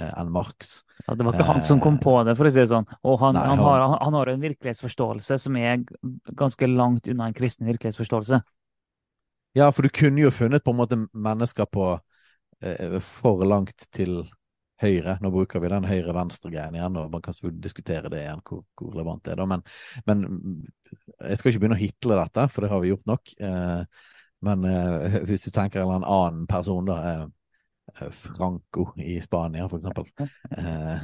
enn Marx. Ja, Det var ikke han som kom på det, for å si det sånn. Og han, Nei, han, har, han har, en virkelighetsforståelse som er ganske langt unna en kristen virkelighetsforståelse. Ja, for du kunne jo funnet på en måte mennesker på eh, for langt til høyre. Nå bruker vi den høyre-venstre-greien igjen, og man kan selvfølgelig diskutere det igjen, hvor, hvor relevant det er. da, men, men, jeg skal ikke begynne å hitle dette, for det har vi gjort nok. Eh, men eh, hvis du tenker en annen person, da, eh, Franco i Spania, for eksempel. Eh,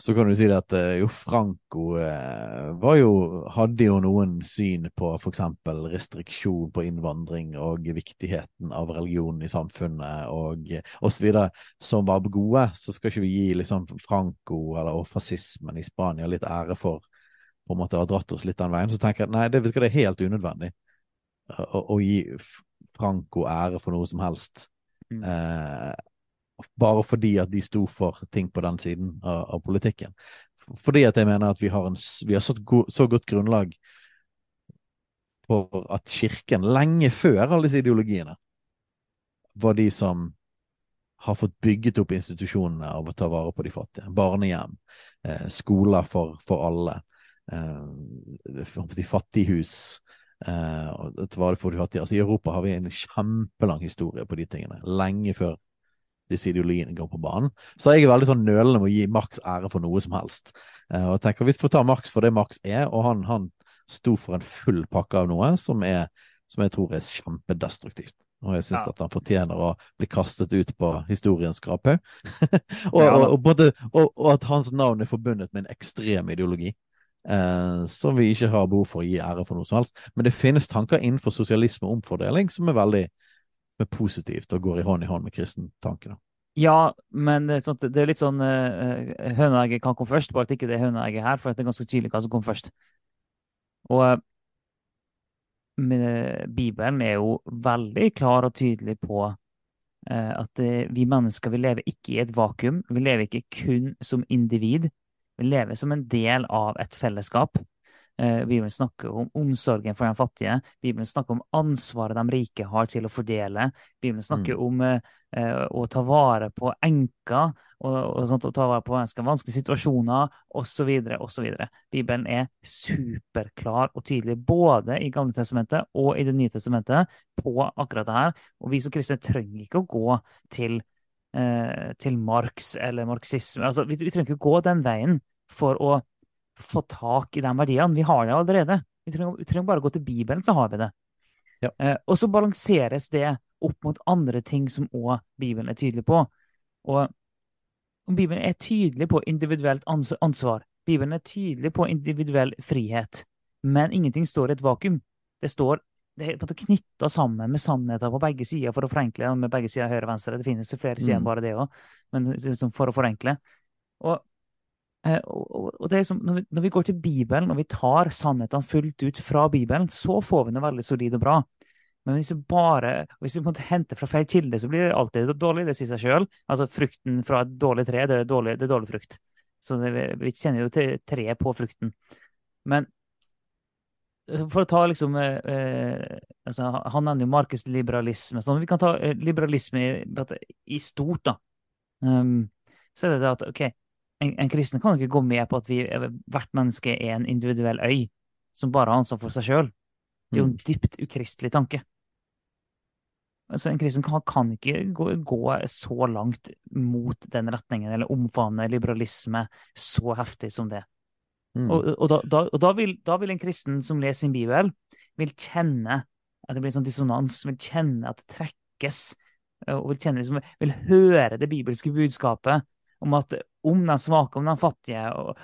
så kan du si at eh, jo, Franco eh, jo, hadde jo noen syn på f.eks. restriksjon på innvandring og viktigheten av religion i samfunnet og osv. som var gode. Så skal ikke vi gi liksom Franco eller og fascismen i Spania litt ære for på en måte å ha dratt oss litt den veien. Så tenker jeg at nei, det, det er helt unødvendig å, å gi Franco ære for noe som helst. Mm. Eh, bare fordi at de sto for ting på den siden av, av politikken. Fordi at jeg mener at vi har, en, vi har go, så godt grunnlag for at Kirken, lenge før alle disse ideologiene, var de som har fått bygget opp institusjonene av å ta vare på de fattige. Barnehjem, eh, skoler for, for alle, eh, fattighus. Fattige. Altså, I Europa har vi en kjempelang historie på de tingene, lenge før disse ideologiene går på banen. Så jeg er veldig sånn nølende med å gi Max ære for noe som helst. Uh, og jeg tenker, Vi får ta Max for det Max er, og han, han sto for en full pakke av noe som, er, som jeg tror er kjempedestruktivt. Og jeg syns ja. at han fortjener å bli kastet ut på historiens skraphaug. og, ja, og, og, og, at hans navn er forbundet med en ekstrem ideologi. Eh, som vi ikke har behov for å gi ære for noe som helst. Men det finnes tanker innenfor sosialisme og omfordeling som er veldig er positivt og går i hånd i hånd med kristentankene. Ja, men det er, sånn, litt sånn uh, Høneegget kan komme først, bare at ikke det høneegget her, for det er ganske tydelig hva som kom først. Og uh, Bibelen er jo veldig klar og tydelig på at vi mennesker vi lever ikke i et vakuum. Vi lever ikke kun som individ. Vi lever som en del av et fellesskap. Eh, Bibelen snakker om omsorgen for de fattige. Bibelen snakker om ansvaret de rike har til å fordele. Bibelen snakker mm. om uh, å ta vare på enker og, og sånt, å ta vare på mennesker, vanskelige situasjoner osv. osv. Bibelen er superklar og tydelig både i Gamle testamentet og i Det nye testamentet på akkurat det her. Og vi som kristne trenger ikke å gå til, til Marx eller marxisme. Altså, vi, vi trenger ikke gå den veien for å få tak i de verdiene. Vi har det allerede. Vi trenger, vi trenger bare å gå til Bibelen, så har vi det. Ja. Eh, og så balanseres det opp mot andre ting som òg Bibelen er tydelig på. Og, og Bibelen er tydelig på individuelt ansvar. Bibelen er tydelig på individuell frihet. Men ingenting står i et vakuum. Det står det er knytta sammen med sannheter på begge sider, for å forenkle. med begge sider høyre og venstre. Det finnes flere sider enn mm. bare det òg, men liksom for å forenkle. Og og, og det er som, når vi, når vi går til Bibelen og vi tar sannhetene fullt ut fra Bibelen, så får vi noe veldig solid og bra. Men hvis vi bare hvis vi måtte hente fra feil kilde, så blir det alltid dårlig. Det sier seg sjøl. Altså, frukten fra et dårlig tre, det er dårlig, det er dårlig frukt. Så det, vi kjenner jo til treet på frukten. Men for å ta liksom eh, eh altså, Han nevner jo markedsliberalisme. Sånn. vi kan ta eh, liberalisme i, i stort, da. Um, så er det det at OK, en, en, kristen kan ikke gå med på at vi, hvert menneske er en individuell øy som bare har ansvar for seg sjøl. Det er jo en mm. dypt ukristelig tanke. Altså, en kristen kan, kan ikke gå, gå, så langt mot den retningen, eller omfavne liberalisme så heftig som det. Mm. Og, og, da, da, og da, vil, da, vil, en kristen som leser sin bibel, vil kjenne at det blir en sånn dissonans, vil kjenne at det trekkes, og vil, kjenne, liksom, vil høre det bibelske budskapet om at om de svake, om de fattige,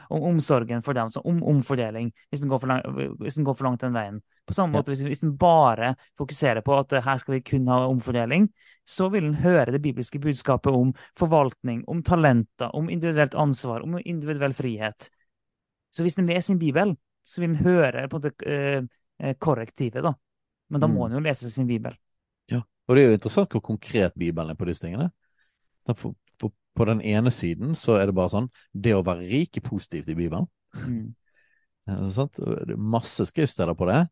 om omsorgen for dem, om omfordeling, hvis den går for, lang, hvis den går for langt den veien. På samme måte, hvis, hvis en bare fokuserer på at eh, her skal vi kun ha omfordeling, så vil en høre det bibelske budskapet om forvaltning, om talenter, om individuelt ansvar, om individuell frihet. Så hvis en leser en bibel, så vil en høre på en måte eh, eh, korrektivet, da. Men da må Mm. jo lese sin bibel. Ja, Og det er jo interessant hvor konkret Bibelen er på disse tingene. For, for på den ene siden så er det bare sånn Det å være rik er positivt i Bibelen. Mm. Ja, sant? Det er Masse skriftsteder på det.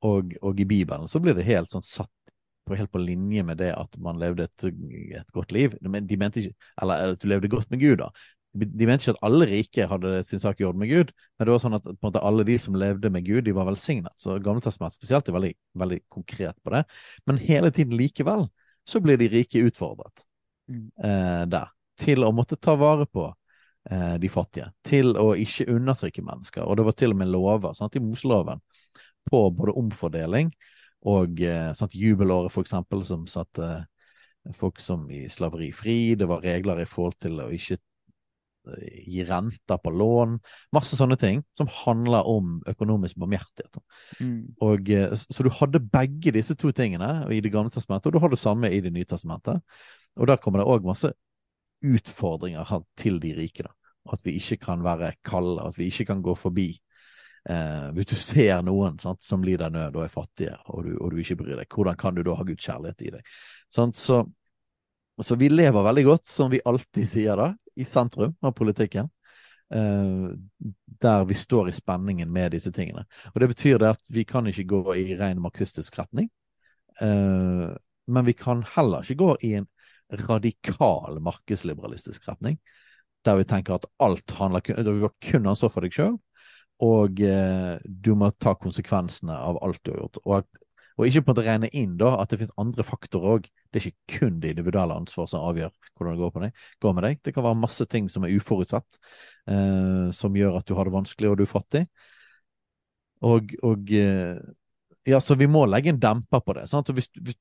Og, og i Bibelen så blir det helt sånn satt på, helt på linje med det at man levde et, et godt liv. De mente ikke Eller at du levde godt med Gud, da. De mente ikke at alle rike hadde sin sak i orden med Gud, men det var sånn at på en måte alle de som levde med Gud, de var velsignet. Så Gamle testament spesielt er veldig, veldig konkret på det. Men hele tiden likevel så blir de rike utfordret Mm. eh, der. Til å måtte ta vare på eh, de fattige. Til å ikke undertrykke mennesker. Og det var til og med lover sant, i Moseloven på både omfordeling og eh, sant, jubelåret, for eksempel, som satte folk som i slaveri fri. Det var regler i forhold til å ikke gi renter på lån. Masse sånne ting som handler om økonomisk barmhjertighet. Mm. Og, eh, så du hadde begge disse to tingene i Det gamle testamentet, og du har det samme i Det nye testamentet. Og der kommer det òg masse utfordringer til de rike. da. At vi ikke kan være kalde, at vi ikke kan gå forbi. Eh, hvis du ser noen sant, som lider nød og er fattige, og du, og du ikke bryr deg, hvordan kan du da ha Guds kjærlighet i deg? Sant? Så, så vi lever veldig godt, som vi alltid sier da, i sentrum av politikken. Uh, der vi står i spenningen med disse tingene. Og Det betyr det at vi kan ikke gå i ren marxistisk retning. Uh, men vi kan heller ikke gå i en radikal markedsliberalistisk retning. Der vi tenker at alt handler kun, kun ansvar for deg sjøl, og uh, du må ta konsekvensene av alt du har gjort. Og, og ikke på en måte regne inn da at det finnes andre faktorer òg. Det er ikke kun det individuelle ansvar som avgjør hvordan det går, på deg, går med deg. Det kan være masse ting som er uforutsett, eh, som gjør at du har det vanskelig og du er fattig. Og, og eh, ja, så vi må legge en demper på det. Og hvis, hvis,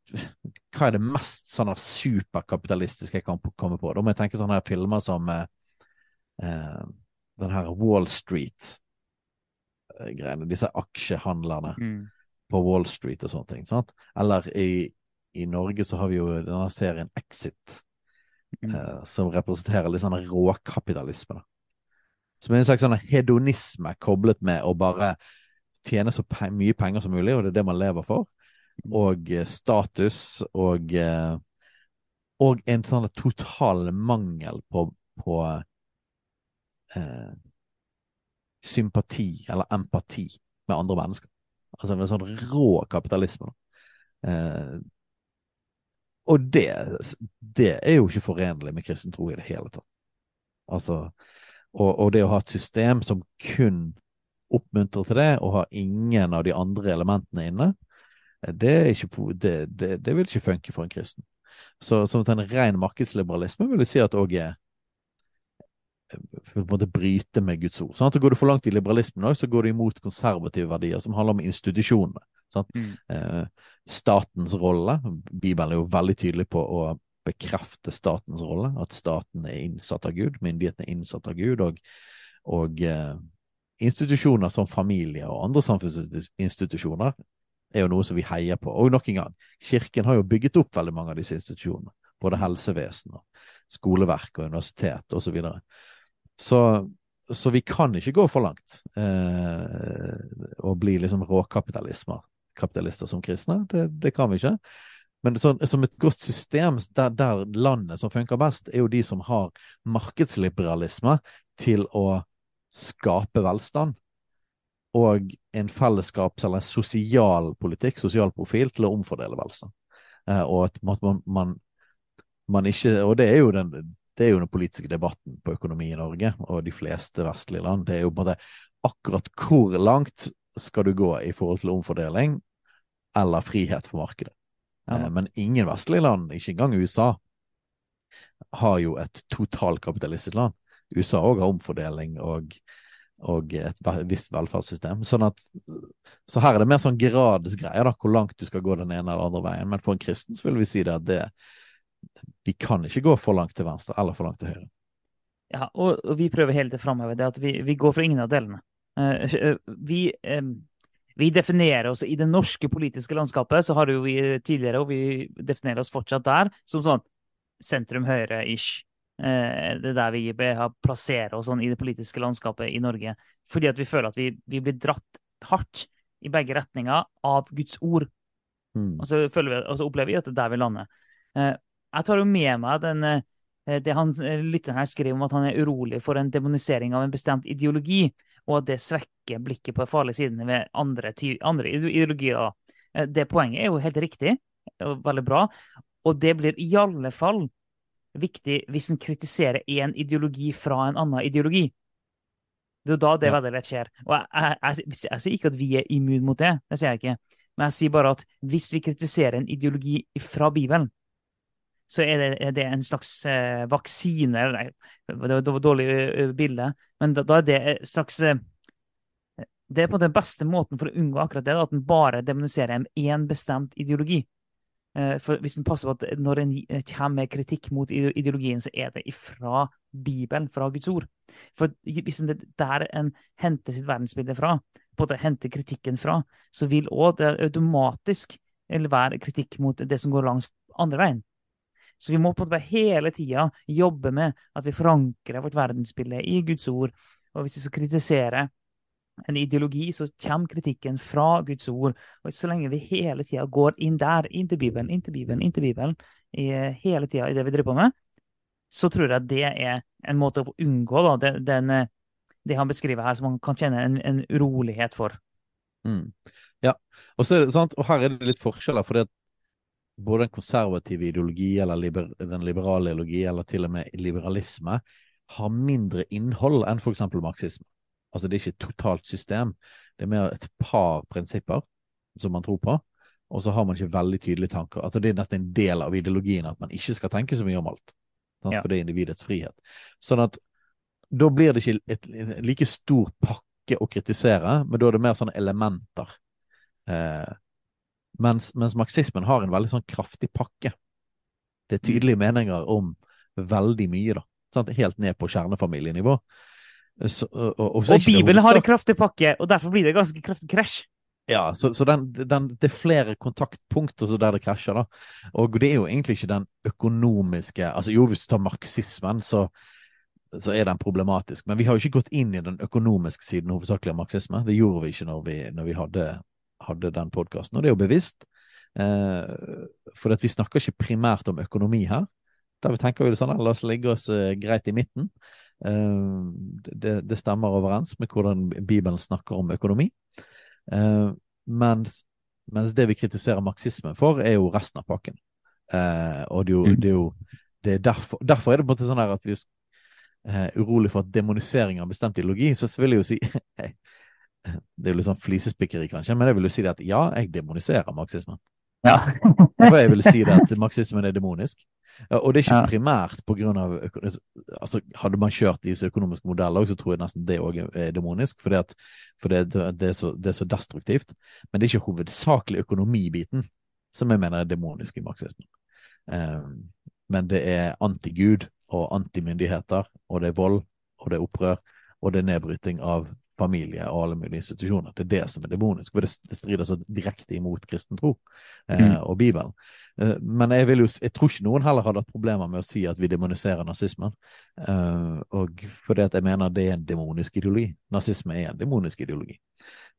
hva er det mest sånn her superkapitalistiske jeg kan komme på? Da må jeg tenke sånne her filmer som eh, eh, den her Wall Street-greiene. Disse aksjehandlerne Mm. På Wall Street og sånne ting. Sant? Eller i, i Norge så har vi jo denne serien Exit, Mm. eh, som representerer litt sånn råkapitalisme. Som er en slags sånn hedonisme koblet med å bare tjene så pe mye penger som mulig, og det er det man lever for. Og eh, status og eh, Og en sånn total mangel på, på eh, sympati eller empati med andre mennesker. Altså en sånn rå kapitalisme. Eh, og det, det er jo ikke forenlig med kristen tro i det hele tatt. Altså, og, og det å ha et system som kun oppmuntrer til det, og har ingen av de andre elementene inne, det, ikke, det, det, vil ikke funke for en kristen. Så som en ren markedsliberalisme vil jeg si at òg er på en måte bryte med Guds ord. Sant? Og Går du for langt i liberalismen òg, så går du imot konservative verdier som handler om institusjonene. Mm. Eh, statens rolle. Bibelen er jo veldig tydelig på å bekrefte statens rolle, at staten er innsatt av Gud, myndighetene er innsatt av Gud, og, og eh, institusjoner som familie og andre samfunnsinstitusjoner er jo noe som vi heier på. Og nok en gang, Kirken har jo bygget opp veldig mange av disse institusjonene. Både helsevesen, og skoleverk og universitet osv. Så, videre. Så så vi kan ikke gå for langt eh, og bli liksom råkapitalister kapitalister som kristne. Det, det kan vi ikke. Men så, som et godt system der, der landet som funker best, er jo de som har markedsliberalisme til å skape velstand. Og en fellesskaps- eller sosial politikk, sosial profil, til å omfordele velstand. Eh, og at man, man, man ikke Og det er jo den det er jo den politiske debatten på økonomi i Norge og de fleste vestlige land. Det er jo på en måte akkurat hvor langt skal du gå i forhold til omfordeling eller frihet for markedet. Ja. Eh, Men ingen vestlige land, ikke engang USA, har jo et totalkapitalistisk land. USA òg har omfordeling og, og et visst velferdssystem. Sånn at, så her er det mer sånn gradsgreier, da, hvor langt du skal gå den ene eller andre veien. Men for en kristen så vil vi si det at det, vi kan ikke gå for langt til venstre eller for langt til høyre. Ja, og, og vi prøver hele tiden framheve det at vi, vi går for ingen av delene. Eh, eh, vi, vi definerer oss i det norske politiske landskapet, så har jo vi tidligere, og vi definerer oss fortsatt der, som sånn sentrum-høyre-ish. Eh, det er der vi har plassert oss sånn i det politiske landskapet i Norge. Fordi at vi føler at vi, vi blir dratt hardt i begge retninger av Guds ord. Mm. Og så, vi, og så opplever vi at det er der vi lander. Eh, jeg tar jo med meg den, eh, det han lytteren her skriver om at han er urolig for en demonisering av en bestemt ideologi, og at det svekker blikket på farlige sidene ved andre, andre ideologier. Det poenget er jo helt riktig, og veldig bra. Og det blir i alle fall viktig hvis en kritiserer én ideologi fra en annen ideologi. Det er da det veldig lett skjer. Og jeg, jeg, jeg, jeg, sier ikke at vi er immune mot det, det sier jeg ikke. Men jeg sier bare at hvis vi kritiserer en ideologi fra Bibelen, så er det, er det en slags eh, vaksine Nei, det var dårlig uh, bilde, men da, da, er det en slags uh, Det er på den beste måten for å unngå akkurat det, at en bare demoniserer én bestemt ideologi. Eh, for hvis en passer på at når en eh, kommer med kritikk mot ideologien, så er det ifra Bibelen, fra Guds ord. For hvis det der en henter sitt verdensbilde fra, på en måte henter kritikken fra, så vil òg det automatisk være kritikk mot det som går langs andre veien. Så vi må på en måte hele tida jobbe med at vi forankrer vårt verdensbilde i Guds ord. Og hvis vi skal kritisere en ideologi, så kommer kritikken fra Guds ord. Og så lenge vi hele tida går inn der, inn til Bibelen, inn til Bibelen, inn til Bibelen, i, hele tida i det vi driver på med, så tror jeg det er en måte å unngå da, den, den, det han beskriver her, som man kan kjenne en, en urolighet for. Mm. Ja, og, så, og, her er det litt forskjeller. for både den konservative ideologi eller liber, den liberale ideologi eller til og med liberalisme har mindre innhold enn f.eks. marxisme. Altså, det er ikke et totalt system. Det er mer et par prinsipper som man tror på, og så har man ikke veldig tydelige tanker. Altså, det er nesten en del av ideologien at man ikke skal tenke så mye om alt. Ja. For det er individets frihet. Sånn at da blir det ikke et, en like stor pakke å kritisere, men da er det mer sånne elementer. Eh, mens, mens, marxismen har en veldig sånn kraftig pakke. Det er tydelige meninger om veldig mye, da. Sant? Helt ned på kjernefamilienivå. Så, og, og, og Bibelen har en kraftig pakke, og derfor blir det ganske kraftig krasj. Ja, så, så den, den, det er flere kontaktpunkter der det krasjer. da. Og det er jo egentlig ikke den økonomiske altså Jo, hvis du tar marxismen, så, så er den problematisk. Men vi har jo ikke gått inn i den økonomiske siden hovedsakelig av marxisme. Det gjorde vi ikke når vi, når vi hadde, hadde, den podkasten, og det er jo bevisst. Eh, for vi snakker ikke primært om økonomi her. Da vi tenker vi det sånn, la oss legge oss eh, greit i midten. Eh, det, det, stemmer overens med hvordan Bibelen snakker om økonomi. Eh, mens, mens, det vi kritiserer marxismen for, er jo resten av pakken. Eh, og det er jo, mm. det er, jo det er derfor, derfor, er det på en måte sånn at vi er urolig for at demonisering av bestemt ideologi, så vil jeg jo si Det er jo litt sånn flisespikkeri, kanskje, men jeg vil jo si det at ja, jeg demoniserer marxismen. Ja. for jeg vil si det at marxismen er demonisk. Og det er ikke ja. primært på grunn av altså, Hadde man kjørt disse økonomiske modeller, så tror jeg nesten det òg er demonisk, for, det, for det, det, er så, det, er så, destruktivt. Men det er ikke hovedsakelig økonomibiten som jeg mener er demonisk i marxismen. Um, men det er antigud og antimyndigheter, og det er vold, og det er opprør, og det er nedbryting av familie og alle mulige institusjoner. Det er det som er demonisk, for det strider så direkte imot kristen tro eh, mm. og Bibelen. Eh, men jeg, jo, jeg tror ikke noen heller hadde hatt problemer med å si at vi demoniserer nazismen. Eh, og fordi at jeg mener det er en demonisk ideologi. Nazisme er en demonisk ideologi.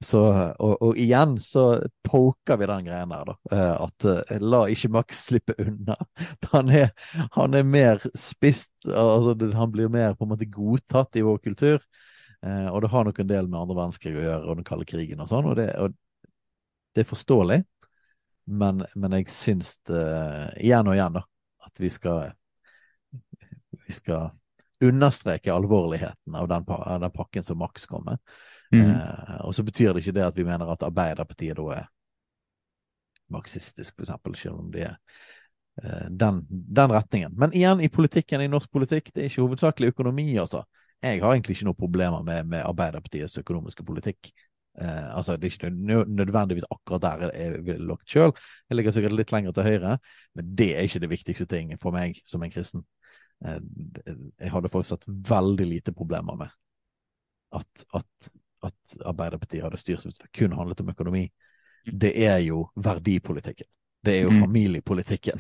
Så, og, og, igjen så poker vi den greien der, da. Eh, at eh, la ikke Max slippe unna. Han er, han er mer spist, altså han blir mer på en måte godtatt i vår kultur. Eh, og det har nok en del med andre verdenskrig å gjøre og den kalde krigen og sånn, og, og det, er forståelig. Men, men jeg syns det, igjen og igjen da, at vi skal vi skal understreke alvorligheten av den, av den pakken som Max kom med. Mm. Eh, og så betyr det ikke det at vi mener at Arbeiderpartiet da er marxistisk, for eksempel, selv om de er eh, den, den, retningen. Men igjen, i politikken, i norsk politikk, det er ikke hovedsakelig økonomi, altså jeg har egentlig ikke noen problemer med, med Arbeiderpartiets økonomiske politikk. Eh, altså, Det er ikke nødvendigvis akkurat der jeg ville lagt sjøl. Jeg ligger sikkert litt lenger til høyre, men det er ikke det viktigste ting for meg som en kristen. Eh, jeg hadde fortsatt veldig lite problemer med at, at at Arbeiderpartiet hadde styrt hvis det kun handlet om økonomi. Det er jo verdipolitikken. Det er jo Mm. familiepolitikken.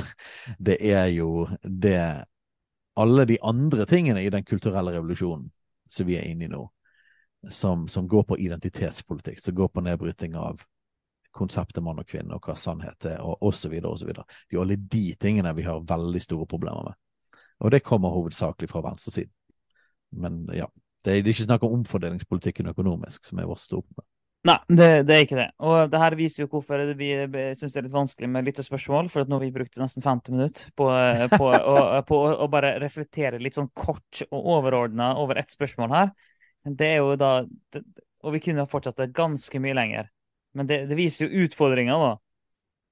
Det er jo det Alle de andre tingene i den kulturelle revolusjonen som vi er inne i nå, som, som går på identitetspolitikk, som går på nedbryting av konseptet mann og kvinne, og hva sannhet er, og osv., osv. Det er alle de tingene vi har veldig store problemer med. Og det kommer hovedsakelig fra venstresiden. Men ja, det er ikke snakk om omfordelingspolitikken økonomisk, som er vårt store problem. Nei, det, det er ikke det. Og det her viser jo hvorfor vi syns det er litt vanskelig med lyttespørsmål. For at nå har vi brukt nesten 50 minutter på, på, å, på å bare reflektere litt sånn kort og overordna over ett spørsmål her. Det er jo da det, Og vi kunne ha fortsatt det ganske mye lenger. Men det, det viser jo utfordringa, da.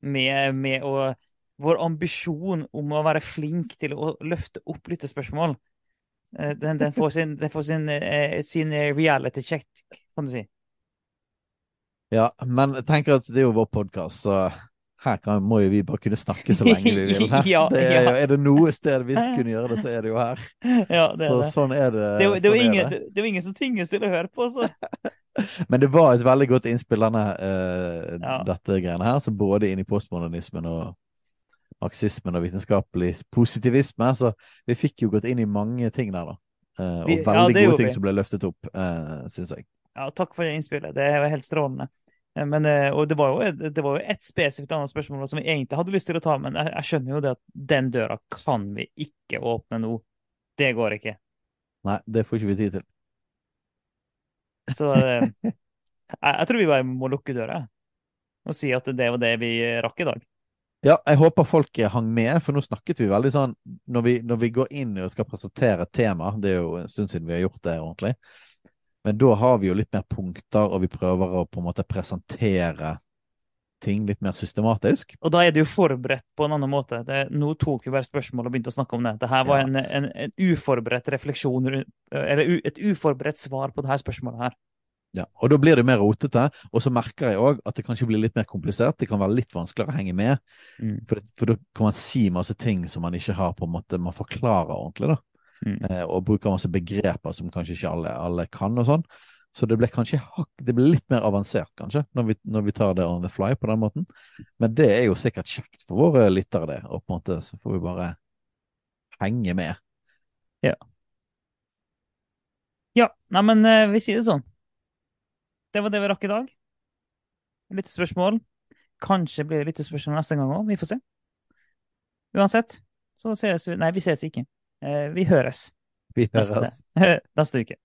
Med, med å Vår ambisjon om å være flink til å løfte opp lyttespørsmål. eh, Den, den får sin, den får sin, eh, sin reality check, kan du si. Ja, men jeg tenker at det er jo vår podkast, så her kan, må jo vi bare kunne snakke så lenge vi vil. Ja, det er, ja. er det noe sted vi kunne gjøre det, så er det jo her. Ja, det så det. sånn er det. Det det, sånn ingen, det. det er ingen som tvinges til å høre på, så. Men det var et veldig godt innspill, denne, uh, dette greiene her. Så både inn i postmodernismen og marxismen og vitenskapelig positivisme. Så vi fikk jo gått inn i mange ting der, da. Uh, og Vi- veldig gode ting vi. som ble løftet opp, uh, syns jeg. Ja, takk for innspillet. Det var helt strålende. Eh, Men, eh, og det var, jo, et- det var jo et spesifikt annet spørsmål som vi egentlig hadde lyst til å ta, men jeg, jeg skjønner jo det at den døra kan vi ikke åpne nå. Det går ikke. Nei, det får ikke vi tid til. Så eh, jeg, jeg tror vi bare må lukke døra og si at det var det vi rakk i dag. Ja, jeg håper folk hang med, for nå snakket vi veldig sånn Når vi, når vi går inn og skal presentere et tema, det er jo en stund siden vi har gjort det ordentlig, men da har vi jo litt mer punkter, og vi prøver å på en måte presentere ting litt mer systematisk. Og da er det jo forberedt på en annen måte. Det, nå tok vi bare spørsmål og begynte å snakke om det. Dette var Ja. en, en, en uforberedt refleksjon, eller et uforberedt svar på dette spørsmålet her. Ja, og da blir det mer rotete, og så merker jeg òg at det kanskje blir litt mer komplisert. Det kan være litt vanskeligere å henge med, Mm. for, for da kan man si masse ting som man ikke har på en måte, man forklarer ordentlig, da. Mm. Eh, og bruker masse begreper som kanskje ikke alle, alle kan og sånn. Så det ble kanskje det ble litt mer avansert, kanskje, når vi, når vi tar det on the fly på den måten. Men det er jo sikkert kjekt for våre lyttere, det. Og på en måte så får vi bare henge med. Ja, Ja, nei, men eh, vi sier det sånn. Det var det vi rakk i dag. Litt spørsmål. Kanskje blir det litt spørsmål neste gang òg. Vi får se. Uansett, så ses vi Nei, vi ses ikke. Eh, vi høres Vi neste, høres. neste uke.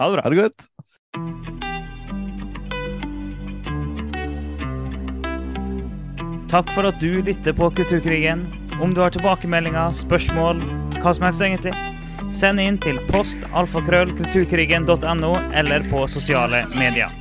Ha det bra. Ha det godt. Takk for at du lytter på Kulturkrigen. Om du har tilbakemeldinger, spørsmål, hva som helst egentlig, send inn til post alfakrøll kulturkrigen.no eller på sosiale medier.